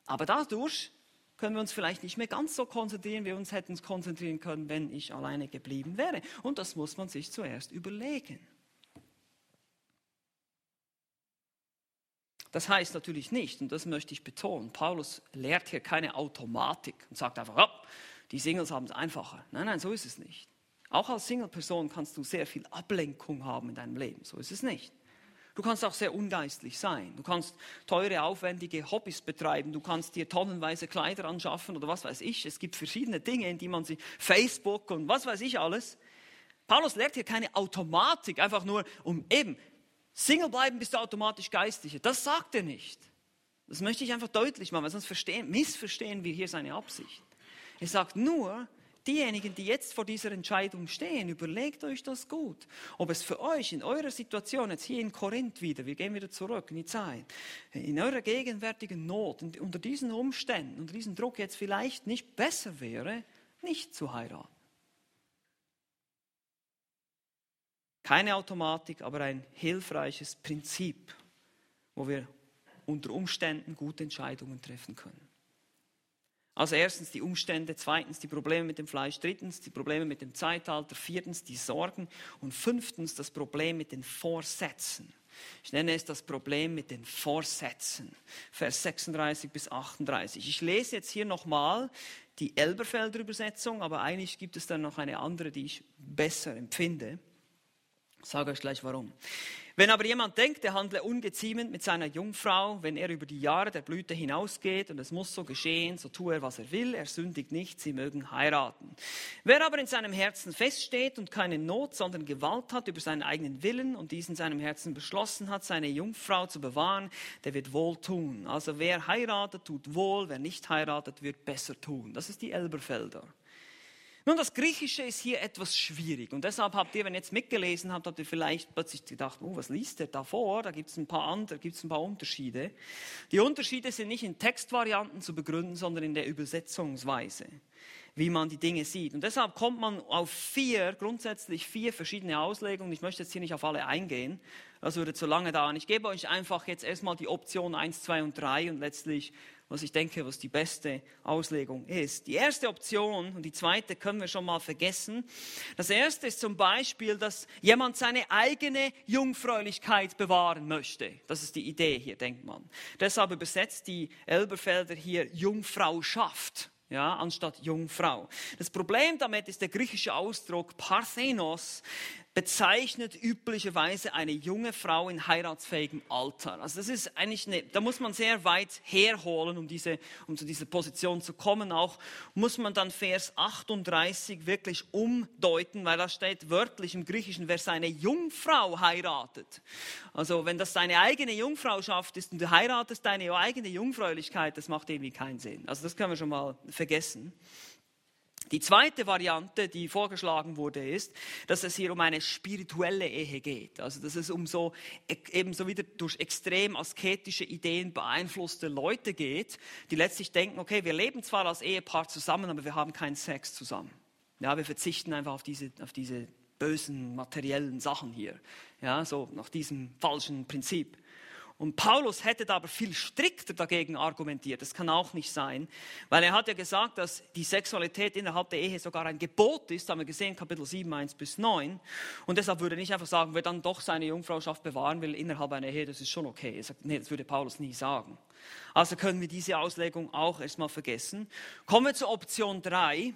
Aber dadurch können wir uns vielleicht nicht mehr ganz so konzentrieren, wie wir uns hätten konzentrieren können, wenn ich alleine geblieben wäre. Und das muss man sich zuerst überlegen. Das heißt natürlich nicht, und das möchte ich betonen, Paulus lehrt hier keine Automatik und sagt einfach, oh, die Singles haben es einfacher. Nein, nein, so ist es nicht. Auch als Single-Person kannst du sehr viel Ablenkung haben in deinem Leben. So ist es nicht. Du kannst auch sehr ungeistlich sein. Du kannst teure, aufwendige Hobbys betreiben. Du kannst dir tonnenweise Kleider anschaffen oder was weiß ich. Es gibt verschiedene Dinge, in die man sich, Facebook und was weiß ich alles. Paulus lehrt hier keine Automatik, einfach nur um eben Single bleiben bist du automatisch geistlicher. Das sagt er nicht. Das möchte ich einfach deutlich machen, weil sonst verstehen, missverstehen wir hier seine Absicht. Er sagt nur, diejenigen, die jetzt vor dieser Entscheidung stehen, überlegt euch das gut. Ob es für euch in eurer Situation, jetzt hier in Korinth wieder, wir gehen wieder zurück in die Zeit, in eurer gegenwärtigen Not, unter diesen Umständen, unter diesem Druck jetzt vielleicht nicht besser wäre, nicht zu heiraten. Keine Automatik, aber ein hilfreiches Prinzip, wo wir unter Umständen gute Entscheidungen treffen können. Also erstens die Umstände, zweitens die Probleme mit dem Fleisch, drittens die Probleme mit dem Zeitalter, viertens die Sorgen und fünftens das Problem mit den Vorsätzen. Ich nenne es das Problem mit den Vorsätzen. Vers 36 bis 38. Ich lese jetzt hier nochmal die Elberfelder Übersetzung, aber eigentlich gibt es dann noch eine andere, die ich besser empfinde. Ich sage euch gleich warum. Wenn aber jemand denkt, er handle ungeziemend mit seiner Jungfrau, wenn er über die Jahre der Blüte hinausgeht und es muss so geschehen, so tue er, was er will, er sündigt nicht, sie mögen heiraten. Wer aber in seinem Herzen feststeht und keine Not, sondern Gewalt hat über seinen eigenen Willen und dies in seinem Herzen beschlossen hat, seine Jungfrau zu bewahren, der wird wohl tun. Also wer heiratet, tut wohl, wer nicht heiratet, wird besser tun. Das ist die Elberfelder. Nun, das Griechische ist hier etwas schwierig und deshalb habt ihr, wenn ihr jetzt mitgelesen habt, habt ihr vielleicht plötzlich gedacht, oh, was liest der da vor? Da gibt es ein paar andere, gibt es ein paar Unterschiede. Die Unterschiede sind nicht in Textvarianten zu begründen, sondern in der Übersetzungsweise, wie man die Dinge sieht. Und deshalb kommt man auf vier, grundsätzlich vier verschiedene Auslegungen. Ich möchte jetzt hier nicht auf alle eingehen, das würde zu lange dauern. Ich gebe euch einfach jetzt erstmal die Option 1, 2 und 3 und letztlich was ich denke, was die beste Auslegung ist. Die erste Option und die zweite können wir schon mal vergessen. Das erste ist zum Beispiel, dass jemand seine eigene Jungfräulichkeit bewahren möchte. Das ist die Idee hier, denkt man. Deshalb übersetzt die Elberfelder hier Jungfrauschaft ja, anstatt Jungfrau. Das Problem damit ist der griechische Ausdruck Parthenos, bezeichnet üblicherweise eine junge Frau in heiratsfähigem Alter. Also das ist eigentlich eine, da muss man sehr weit herholen, um, diese, um zu dieser Position zu kommen. Auch muss man dann Vers 38 wirklich umdeuten, weil da steht wörtlich im Griechischen, wer seine Jungfrau heiratet. Also wenn das deine eigene Jungfrauschaft ist und du heiratest deine eigene Jungfräulichkeit, das macht irgendwie keinen Sinn. Also das können wir schon mal vergessen. Die zweite Variante, die vorgeschlagen wurde, ist, dass es hier um eine spirituelle Ehe geht. Also, dass es um so, ebenso wieder durch extrem asketische Ideen beeinflusste Leute geht, die letztlich denken, okay, wir leben zwar als Ehepaar zusammen, aber wir haben keinen Sex zusammen. Ja, wir verzichten einfach auf diese, auf diese bösen materiellen Sachen hier. Ja, so nach diesem falschen Prinzip. Und Paulus hätte da aber viel strikter dagegen argumentiert. Das kann auch nicht sein, weil er hat ja gesagt, dass die Sexualität innerhalb der Ehe sogar ein Gebot ist, haben wir gesehen, Kapitel 7, 1 bis 9. Und deshalb würde er nicht einfach sagen, wer dann doch seine Jungfrauschaft bewahren will innerhalb einer Ehe, das ist schon okay. Er sagt, nee, das würde Paulus nie sagen. Also können wir diese Auslegung auch erstmal vergessen. Kommen wir zur Option 3.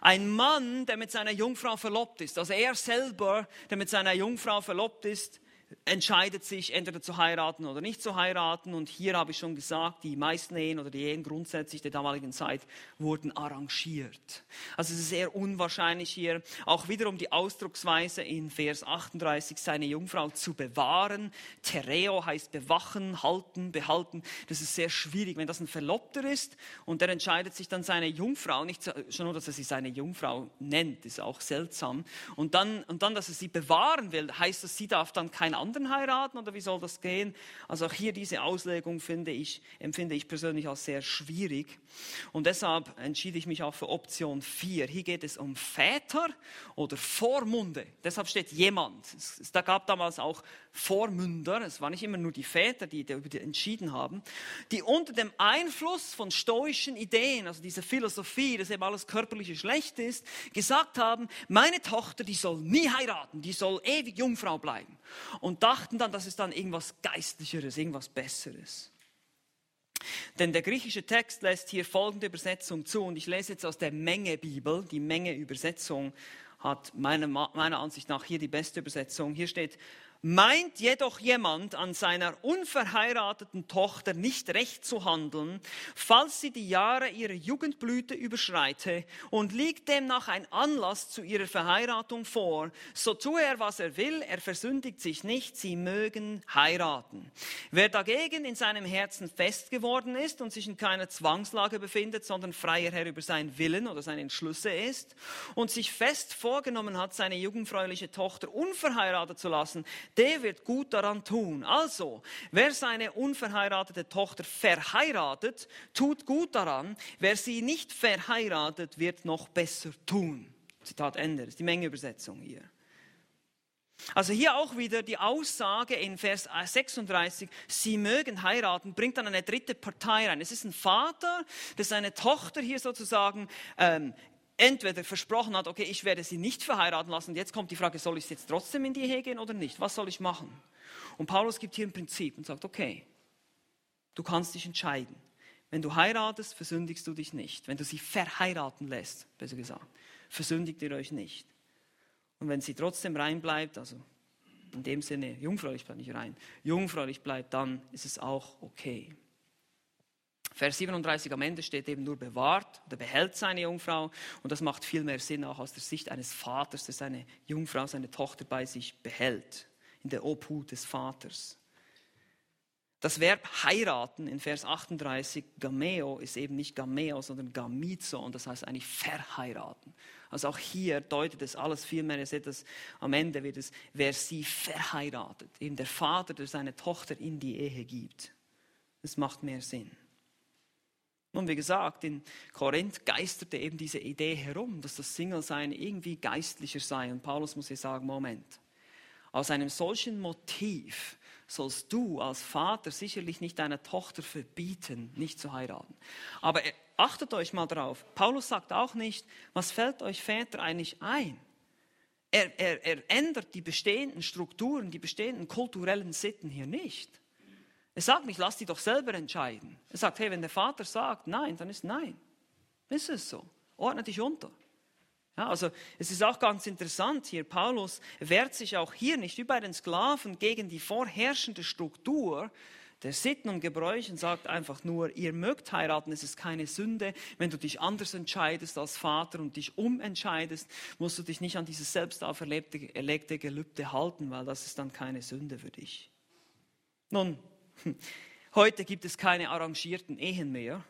Ein Mann, der mit seiner Jungfrau verlobt ist, also er selber, der mit seiner Jungfrau verlobt ist, entscheidet sich, entweder zu heiraten oder nicht zu heiraten. Und hier habe ich schon gesagt, die meisten Ehen oder die Ehen grundsätzlich der damaligen Zeit wurden arrangiert. Also es ist sehr unwahrscheinlich hier auch wiederum die Ausdrucksweise in Vers 38, seine Jungfrau zu bewahren. Tereo heißt bewachen, halten, behalten. Das ist sehr schwierig, wenn das ein Verlobter ist und der entscheidet sich dann seine Jungfrau, nicht schon nur, dass er sie seine Jungfrau nennt, ist auch seltsam. Und dann, und dann, dass er sie bewahren will, heißt das, sie darf dann kein anderen heiraten oder wie soll das gehen? Also auch hier diese Auslegung finde ich, empfinde ich persönlich als sehr schwierig. Und deshalb entschied ich mich auch für Option 4. Hier geht es um Väter oder Vormunde. Deshalb steht jemand. Es, da gab damals auch Vormünder. Es waren nicht immer nur die Väter, die darüber entschieden haben, die unter dem Einfluss von stoischen Ideen, also dieser Philosophie, dass eben alles körperliche schlecht ist, gesagt haben, meine Tochter, die soll nie heiraten, die soll ewig Jungfrau bleiben und dachten dann, das ist dann irgendwas Geistlicheres, irgendwas Besseres. Denn der griechische Text lässt hier folgende Übersetzung zu und ich lese jetzt aus der Menge Bibel, die Menge Übersetzung hat meiner, meiner Ansicht nach hier die beste Übersetzung. Hier steht, Meint jedoch jemand an seiner unverheirateten Tochter nicht recht zu handeln, falls sie die Jahre ihrer Jugendblüte überschreite und liegt demnach ein Anlass zu ihrer Verheiratung vor, so tue er, was er will, er versündigt sich nicht, sie mögen heiraten. Wer dagegen in seinem Herzen fest geworden ist und sich in keiner Zwangslage befindet, sondern freier Herr über seinen Willen oder seine Entschlüsse ist und sich fest vorgenommen hat, seine jugendfräuliche Tochter unverheiratet zu lassen, der wird gut daran tun. Also, wer seine unverheiratete Tochter verheiratet, tut gut daran. Wer sie nicht verheiratet, wird noch besser tun. Zitat Ende. Das ist die Mengeübersetzung hier. Also hier auch wieder die Aussage in Vers 36, sie mögen heiraten, bringt dann eine dritte Partei rein. Es ist ein Vater, der seine Tochter hier sozusagen ähm, entweder versprochen hat, okay, ich werde sie nicht verheiraten lassen. Und jetzt kommt die Frage, soll ich jetzt trotzdem in die Ehe gehen oder nicht? Was soll ich machen? Und Paulus gibt hier ein Prinzip und sagt, okay, du kannst dich entscheiden. Wenn du heiratest, versündigst du dich nicht. Wenn du sie verheiraten lässt, besser gesagt, versündigt ihr euch nicht. Und wenn sie trotzdem rein bleibt, also in dem Sinne jungfräulich bleibt nicht rein, jungfräulich bleibt, dann ist es auch okay. Vers 37 am Ende steht eben nur bewahrt oder behält seine Jungfrau. Und das macht viel mehr Sinn auch aus der Sicht eines Vaters, der seine Jungfrau, seine Tochter bei sich behält, in der Obhut des Vaters. Das Verb heiraten in Vers 38, Gameo, ist eben nicht Gameo, sondern Gamizo und das heißt eigentlich verheiraten. Also auch hier deutet es alles viel mehr, ihr seht das am Ende wird es, wer sie verheiratet, eben der Vater, der seine Tochter in die Ehe gibt. Das macht mehr Sinn. Nun, wie gesagt, in Korinth geisterte eben diese Idee herum, dass das Single-Sein irgendwie geistlicher sei. Und Paulus muss hier sagen, Moment, aus einem solchen Motiv sollst du als Vater sicherlich nicht deiner Tochter verbieten, nicht zu heiraten. Aber achtet euch mal drauf, Paulus sagt auch nicht, was fällt euch Väter eigentlich ein? Er, er, er ändert die bestehenden Strukturen, die bestehenden kulturellen Sitten hier nicht. Er sagt nicht, lass die doch selber entscheiden. Er sagt, hey, wenn der Vater sagt nein, dann ist nein. Ist es so. Ordne dich unter. Ja, also es ist auch ganz interessant hier, Paulus wehrt sich auch hier nicht wie bei den Sklaven gegen die vorherrschende Struktur der Sitten und Gebräuche und sagt einfach nur, ihr mögt heiraten, es ist keine Sünde. Wenn du dich anders entscheidest als Vater und dich umentscheidest, musst du dich nicht an dieses selbst auferlegte Gelübde halten, weil das ist dann keine Sünde für dich. Nun, Heute gibt es keine arrangierten Ehen mehr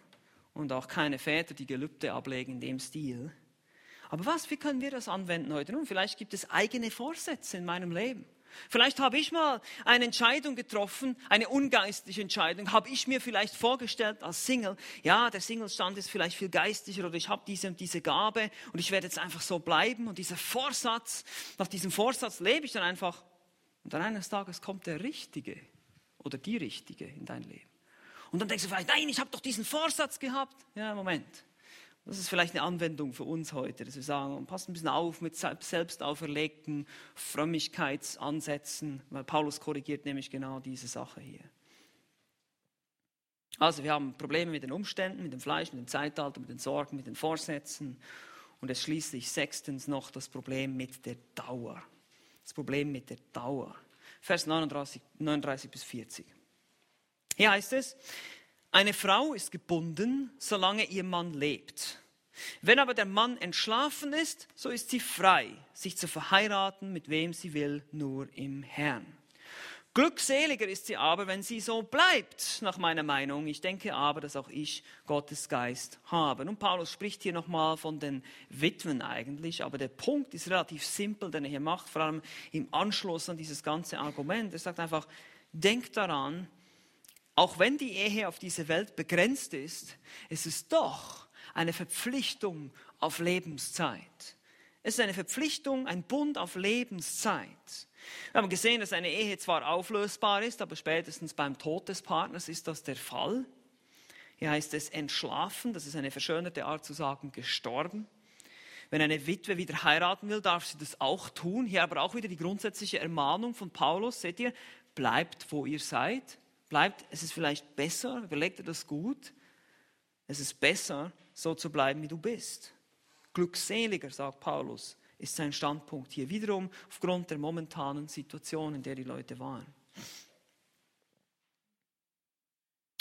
und auch keine Väter, die Gelübde ablegen in dem Stil. Aber was, wie können wir das anwenden heute? Nun, vielleicht gibt es eigene Vorsätze in meinem Leben. Vielleicht habe ich mal eine Entscheidung getroffen, eine ungeistliche Entscheidung, habe ich mir vielleicht vorgestellt als Single, ja, der Singlestand ist vielleicht viel geistlicher oder ich habe diese und diese Gabe und ich werde jetzt einfach so bleiben und dieser Vorsatz, nach diesem Vorsatz lebe ich dann einfach und dann eines Tages kommt der Richtige oder die richtige in dein Leben. Und dann denkst du vielleicht, nein, ich habe doch diesen Vorsatz gehabt. Ja, Moment. Das ist vielleicht eine Anwendung für uns heute, dass wir sagen, passt ein bisschen auf mit selbst auferlegten Frömmigkeitsansätzen, weil Paulus korrigiert nämlich genau diese Sache hier. Also wir haben Probleme mit den Umständen, mit dem Fleisch, mit dem Zeitalter, mit den Sorgen, mit den Vorsätzen und es schließlich sechstens noch das Problem mit der Dauer. Das Problem mit der Dauer. Vers 39, 39 bis 40. Hier heißt es, eine Frau ist gebunden, solange ihr Mann lebt. Wenn aber der Mann entschlafen ist, so ist sie frei, sich zu verheiraten, mit wem sie will, nur im Herrn. Glückseliger ist sie aber, wenn sie so bleibt, nach meiner Meinung. Ich denke aber, dass auch ich Gottes Geist habe. Und Paulus spricht hier nochmal von den Witwen eigentlich, aber der Punkt ist relativ simpel, den er hier macht, vor allem im Anschluss an dieses ganze Argument. Er sagt einfach, denkt daran, auch wenn die Ehe auf diese Welt begrenzt ist, ist es doch eine Verpflichtung auf Lebenszeit. Es ist eine Verpflichtung, ein Bund auf Lebenszeit. Wir haben gesehen, dass eine Ehe zwar auflösbar ist, aber spätestens beim Tod des Partners ist das der Fall. Hier heißt es entschlafen, das ist eine verschönerte Art zu sagen, gestorben. Wenn eine Witwe wieder heiraten will, darf sie das auch tun. Hier aber auch wieder die grundsätzliche Ermahnung von Paulus. Seht ihr, bleibt, wo ihr seid. Bleibt, es ist vielleicht besser, überlegt ihr das gut. Es ist besser, so zu bleiben, wie du bist. Glückseliger, sagt Paulus, ist sein Standpunkt hier. Wiederum aufgrund der momentanen Situation, in der die Leute waren.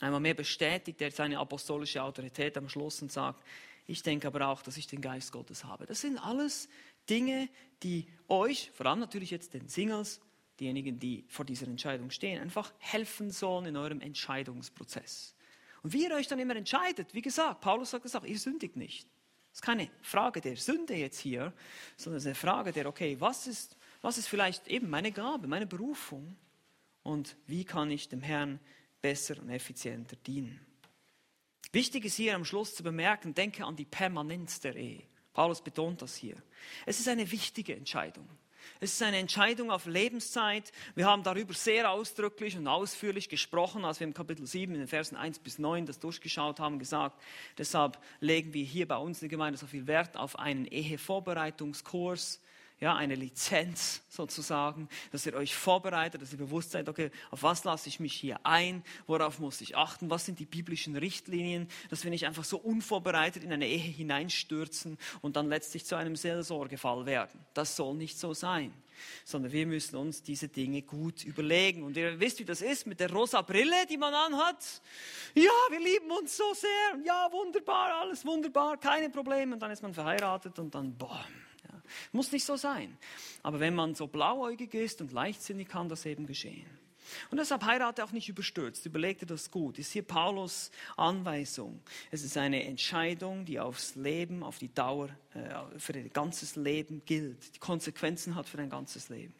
Einmal mehr bestätigt er seine apostolische Autorität am Schluss und sagt, ich denke aber auch, dass ich den Geist Gottes habe. Das sind alles Dinge, die euch, vor allem natürlich jetzt den Singles, diejenigen, die vor dieser Entscheidung stehen, einfach helfen sollen in eurem Entscheidungsprozess. Und wie ihr euch dann immer entscheidet, wie gesagt, Paulus sagt es auch, ihr sündigt nicht. Das ist keine Frage der Sünde jetzt hier, sondern es ist eine Frage der, okay, was ist, was ist vielleicht eben meine Gabe, meine Berufung und wie kann ich dem Herrn besser und effizienter dienen. Wichtig ist hier am Schluss zu bemerken, denke an die Permanenz der Ehe. Paulus betont das hier. Es ist eine wichtige Entscheidung. Es ist eine Entscheidung auf Lebenszeit. Wir haben darüber sehr ausdrücklich und ausführlich gesprochen, als wir im Kapitel 7 in den Versen 1 bis 9 das durchgeschaut haben, gesagt, deshalb legen wir hier bei uns in der Gemeinde so viel Wert auf einen Ehevorbereitungskurs, ja, eine Lizenz sozusagen, dass ihr euch vorbereitet, dass ihr bewusst seid, okay, auf was lasse ich mich hier ein, worauf muss ich achten, was sind die biblischen Richtlinien, dass wir nicht einfach so unvorbereitet in eine Ehe hineinstürzen und dann letztlich zu einem Seelsorgefall werden. Das soll nicht so sein sondern wir müssen uns diese Dinge gut überlegen. Und ihr wisst, wie das ist mit der rosa Brille, die man anhat. Ja, wir lieben uns so sehr. Ja, wunderbar, alles wunderbar, keine Probleme. Und dann ist man verheiratet und dann, boah, muss nicht so sein. Aber wenn man so blauäugig ist und leichtsinnig, kann das eben geschehen. Und deshalb heirate auch nicht überstürzt. Überleg dir das gut. Ist hier Paulus Anweisung. Es ist eine Entscheidung, die aufs Leben, auf die Dauer, äh, für ein ganzes Leben gilt, die Konsequenzen hat für ein ganzes Leben.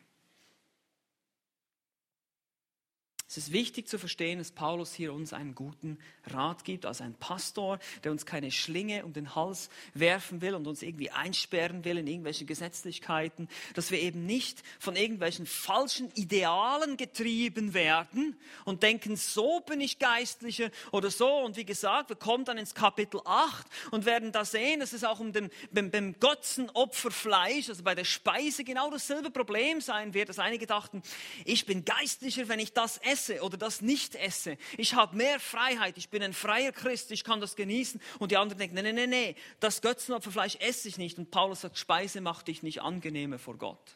Es ist wichtig zu verstehen, dass Paulus hier uns einen guten Rat gibt, als ein Pastor, der uns keine Schlinge um den Hals werfen will und uns irgendwie einsperren will in irgendwelche Gesetzlichkeiten, dass wir eben nicht von irgendwelchen falschen Idealen getrieben werden und denken, so bin ich Geistlicher oder so. Und wie gesagt, wir kommen dann ins Kapitel 8 und werden da sehen, dass es auch um den, beim, beim Götzenopferfleisch, also bei der Speise genau dasselbe Problem sein wird, dass einige dachten, ich bin geistlicher, wenn ich das esse esse oder das nicht esse. Ich habe mehr Freiheit, ich bin ein freier Christ, ich kann das genießen. Und die anderen denken, nee, nee, nee, das Götzenopferfleisch esse ich nicht. Und Paulus sagt, Speise macht dich nicht angenehmer vor Gott.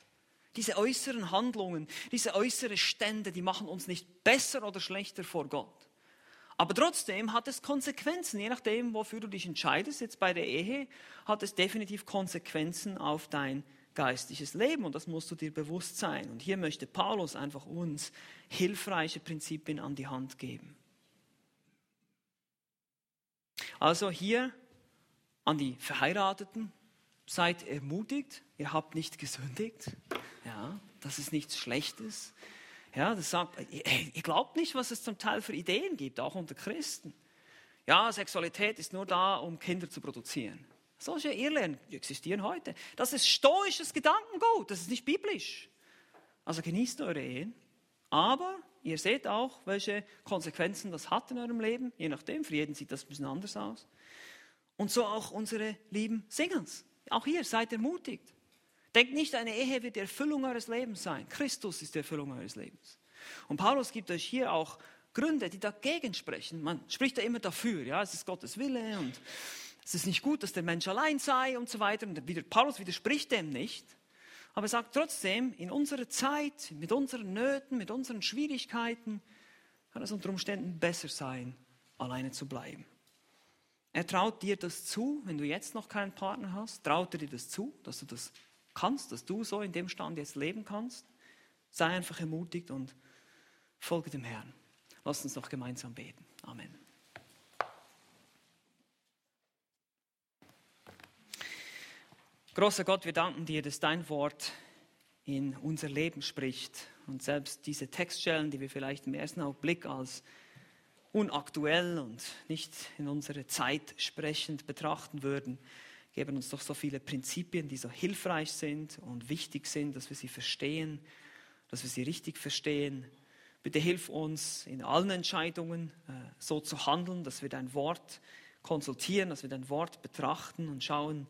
Diese äußeren Handlungen, diese äußeren Stände, die machen uns nicht besser oder schlechter vor Gott. Aber trotzdem hat es Konsequenzen, je nachdem, wofür du dich entscheidest. Jetzt bei der Ehe hat es definitiv Konsequenzen auf dein geistliches Leben und das musst du dir bewusst sein. Und hier möchte Paulus einfach uns hilfreiche Prinzipien an die Hand geben. Also hier an die Verheirateten, seid ermutigt, ihr habt nicht gesündigt. Ja, das ist nichts Schlechtes. Ja, das sagt, ihr glaubt nicht, was es zum Teil für Ideen gibt, auch unter Christen. Ja, Sexualität ist nur da, um Kinder zu produzieren. Solche Irrlehren existieren heute. Das ist stoisches Gedankengut, das ist nicht biblisch. Also genießt eure Ehen, aber ihr seht auch, welche Konsequenzen das hat in eurem Leben, je nachdem, für jeden sieht das ein bisschen anders aus. Und so auch unsere lieben Singles. Auch hier seid ermutigt. Denkt nicht, eine Ehe wird die Erfüllung eures Lebens sein. Christus ist die Erfüllung eures Lebens. Und Paulus gibt euch hier auch Gründe, die dagegen sprechen. Man spricht ja immer dafür, ja, es ist Gottes Wille und es ist nicht gut, dass der Mensch allein sei und so weiter. Und wieder, Paulus widerspricht dem nicht. Aber er sagt trotzdem, in unserer Zeit, mit unseren Nöten, mit unseren Schwierigkeiten, kann es unter Umständen besser sein, alleine zu bleiben. Er traut dir das zu, wenn du jetzt noch keinen Partner hast, traut er dir das zu, dass du das kannst, dass du so in dem Stand jetzt leben kannst. Sei einfach ermutigt und folge dem Herrn. Lass uns noch gemeinsam beten. Amen. Großer Gott, wir danken dir, dass dein Wort in unser Leben spricht. Und selbst diese Textstellen, die wir vielleicht im ersten Augenblick als unaktuell und nicht in unsere Zeit sprechend betrachten würden, geben uns doch so viele Prinzipien, die so hilfreich sind und wichtig sind, dass wir sie verstehen, dass wir sie richtig verstehen. Bitte hilf uns in allen Entscheidungen äh, so zu handeln, dass wir dein Wort konsultieren, dass wir dein Wort betrachten und schauen,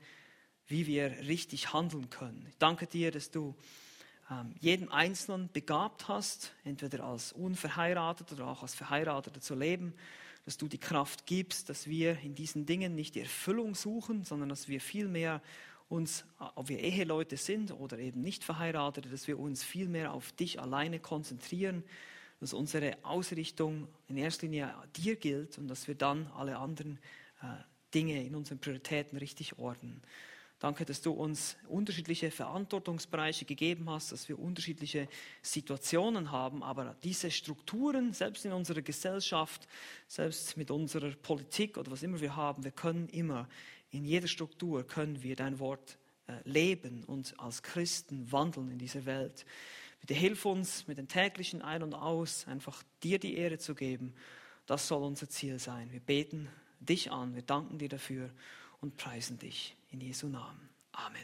wie wir richtig handeln können. Ich danke dir, dass du ähm, jeden Einzelnen begabt hast, entweder als unverheiratet oder auch als Verheirateter zu leben, dass du die Kraft gibst, dass wir in diesen Dingen nicht die Erfüllung suchen, sondern dass wir vielmehr uns, ob wir Eheleute sind oder eben nicht verheiratet, dass wir uns viel mehr auf dich alleine konzentrieren, dass unsere Ausrichtung in erster Linie dir gilt und dass wir dann alle anderen äh, Dinge in unseren Prioritäten richtig ordnen. Danke, dass du uns unterschiedliche Verantwortungsbereiche gegeben hast, dass wir unterschiedliche Situationen haben, aber diese Strukturen, selbst in unserer Gesellschaft, selbst mit unserer Politik oder was immer wir haben, wir können immer, in jeder Struktur können wir dein Wort äh, leben und als Christen wandeln in dieser Welt. Bitte hilf uns mit den täglichen Ein und Aus, einfach dir die Ehre zu geben. Das soll unser Ziel sein. Wir beten dich an, wir danken dir dafür und preisen dich in Jesu Namen. Amen.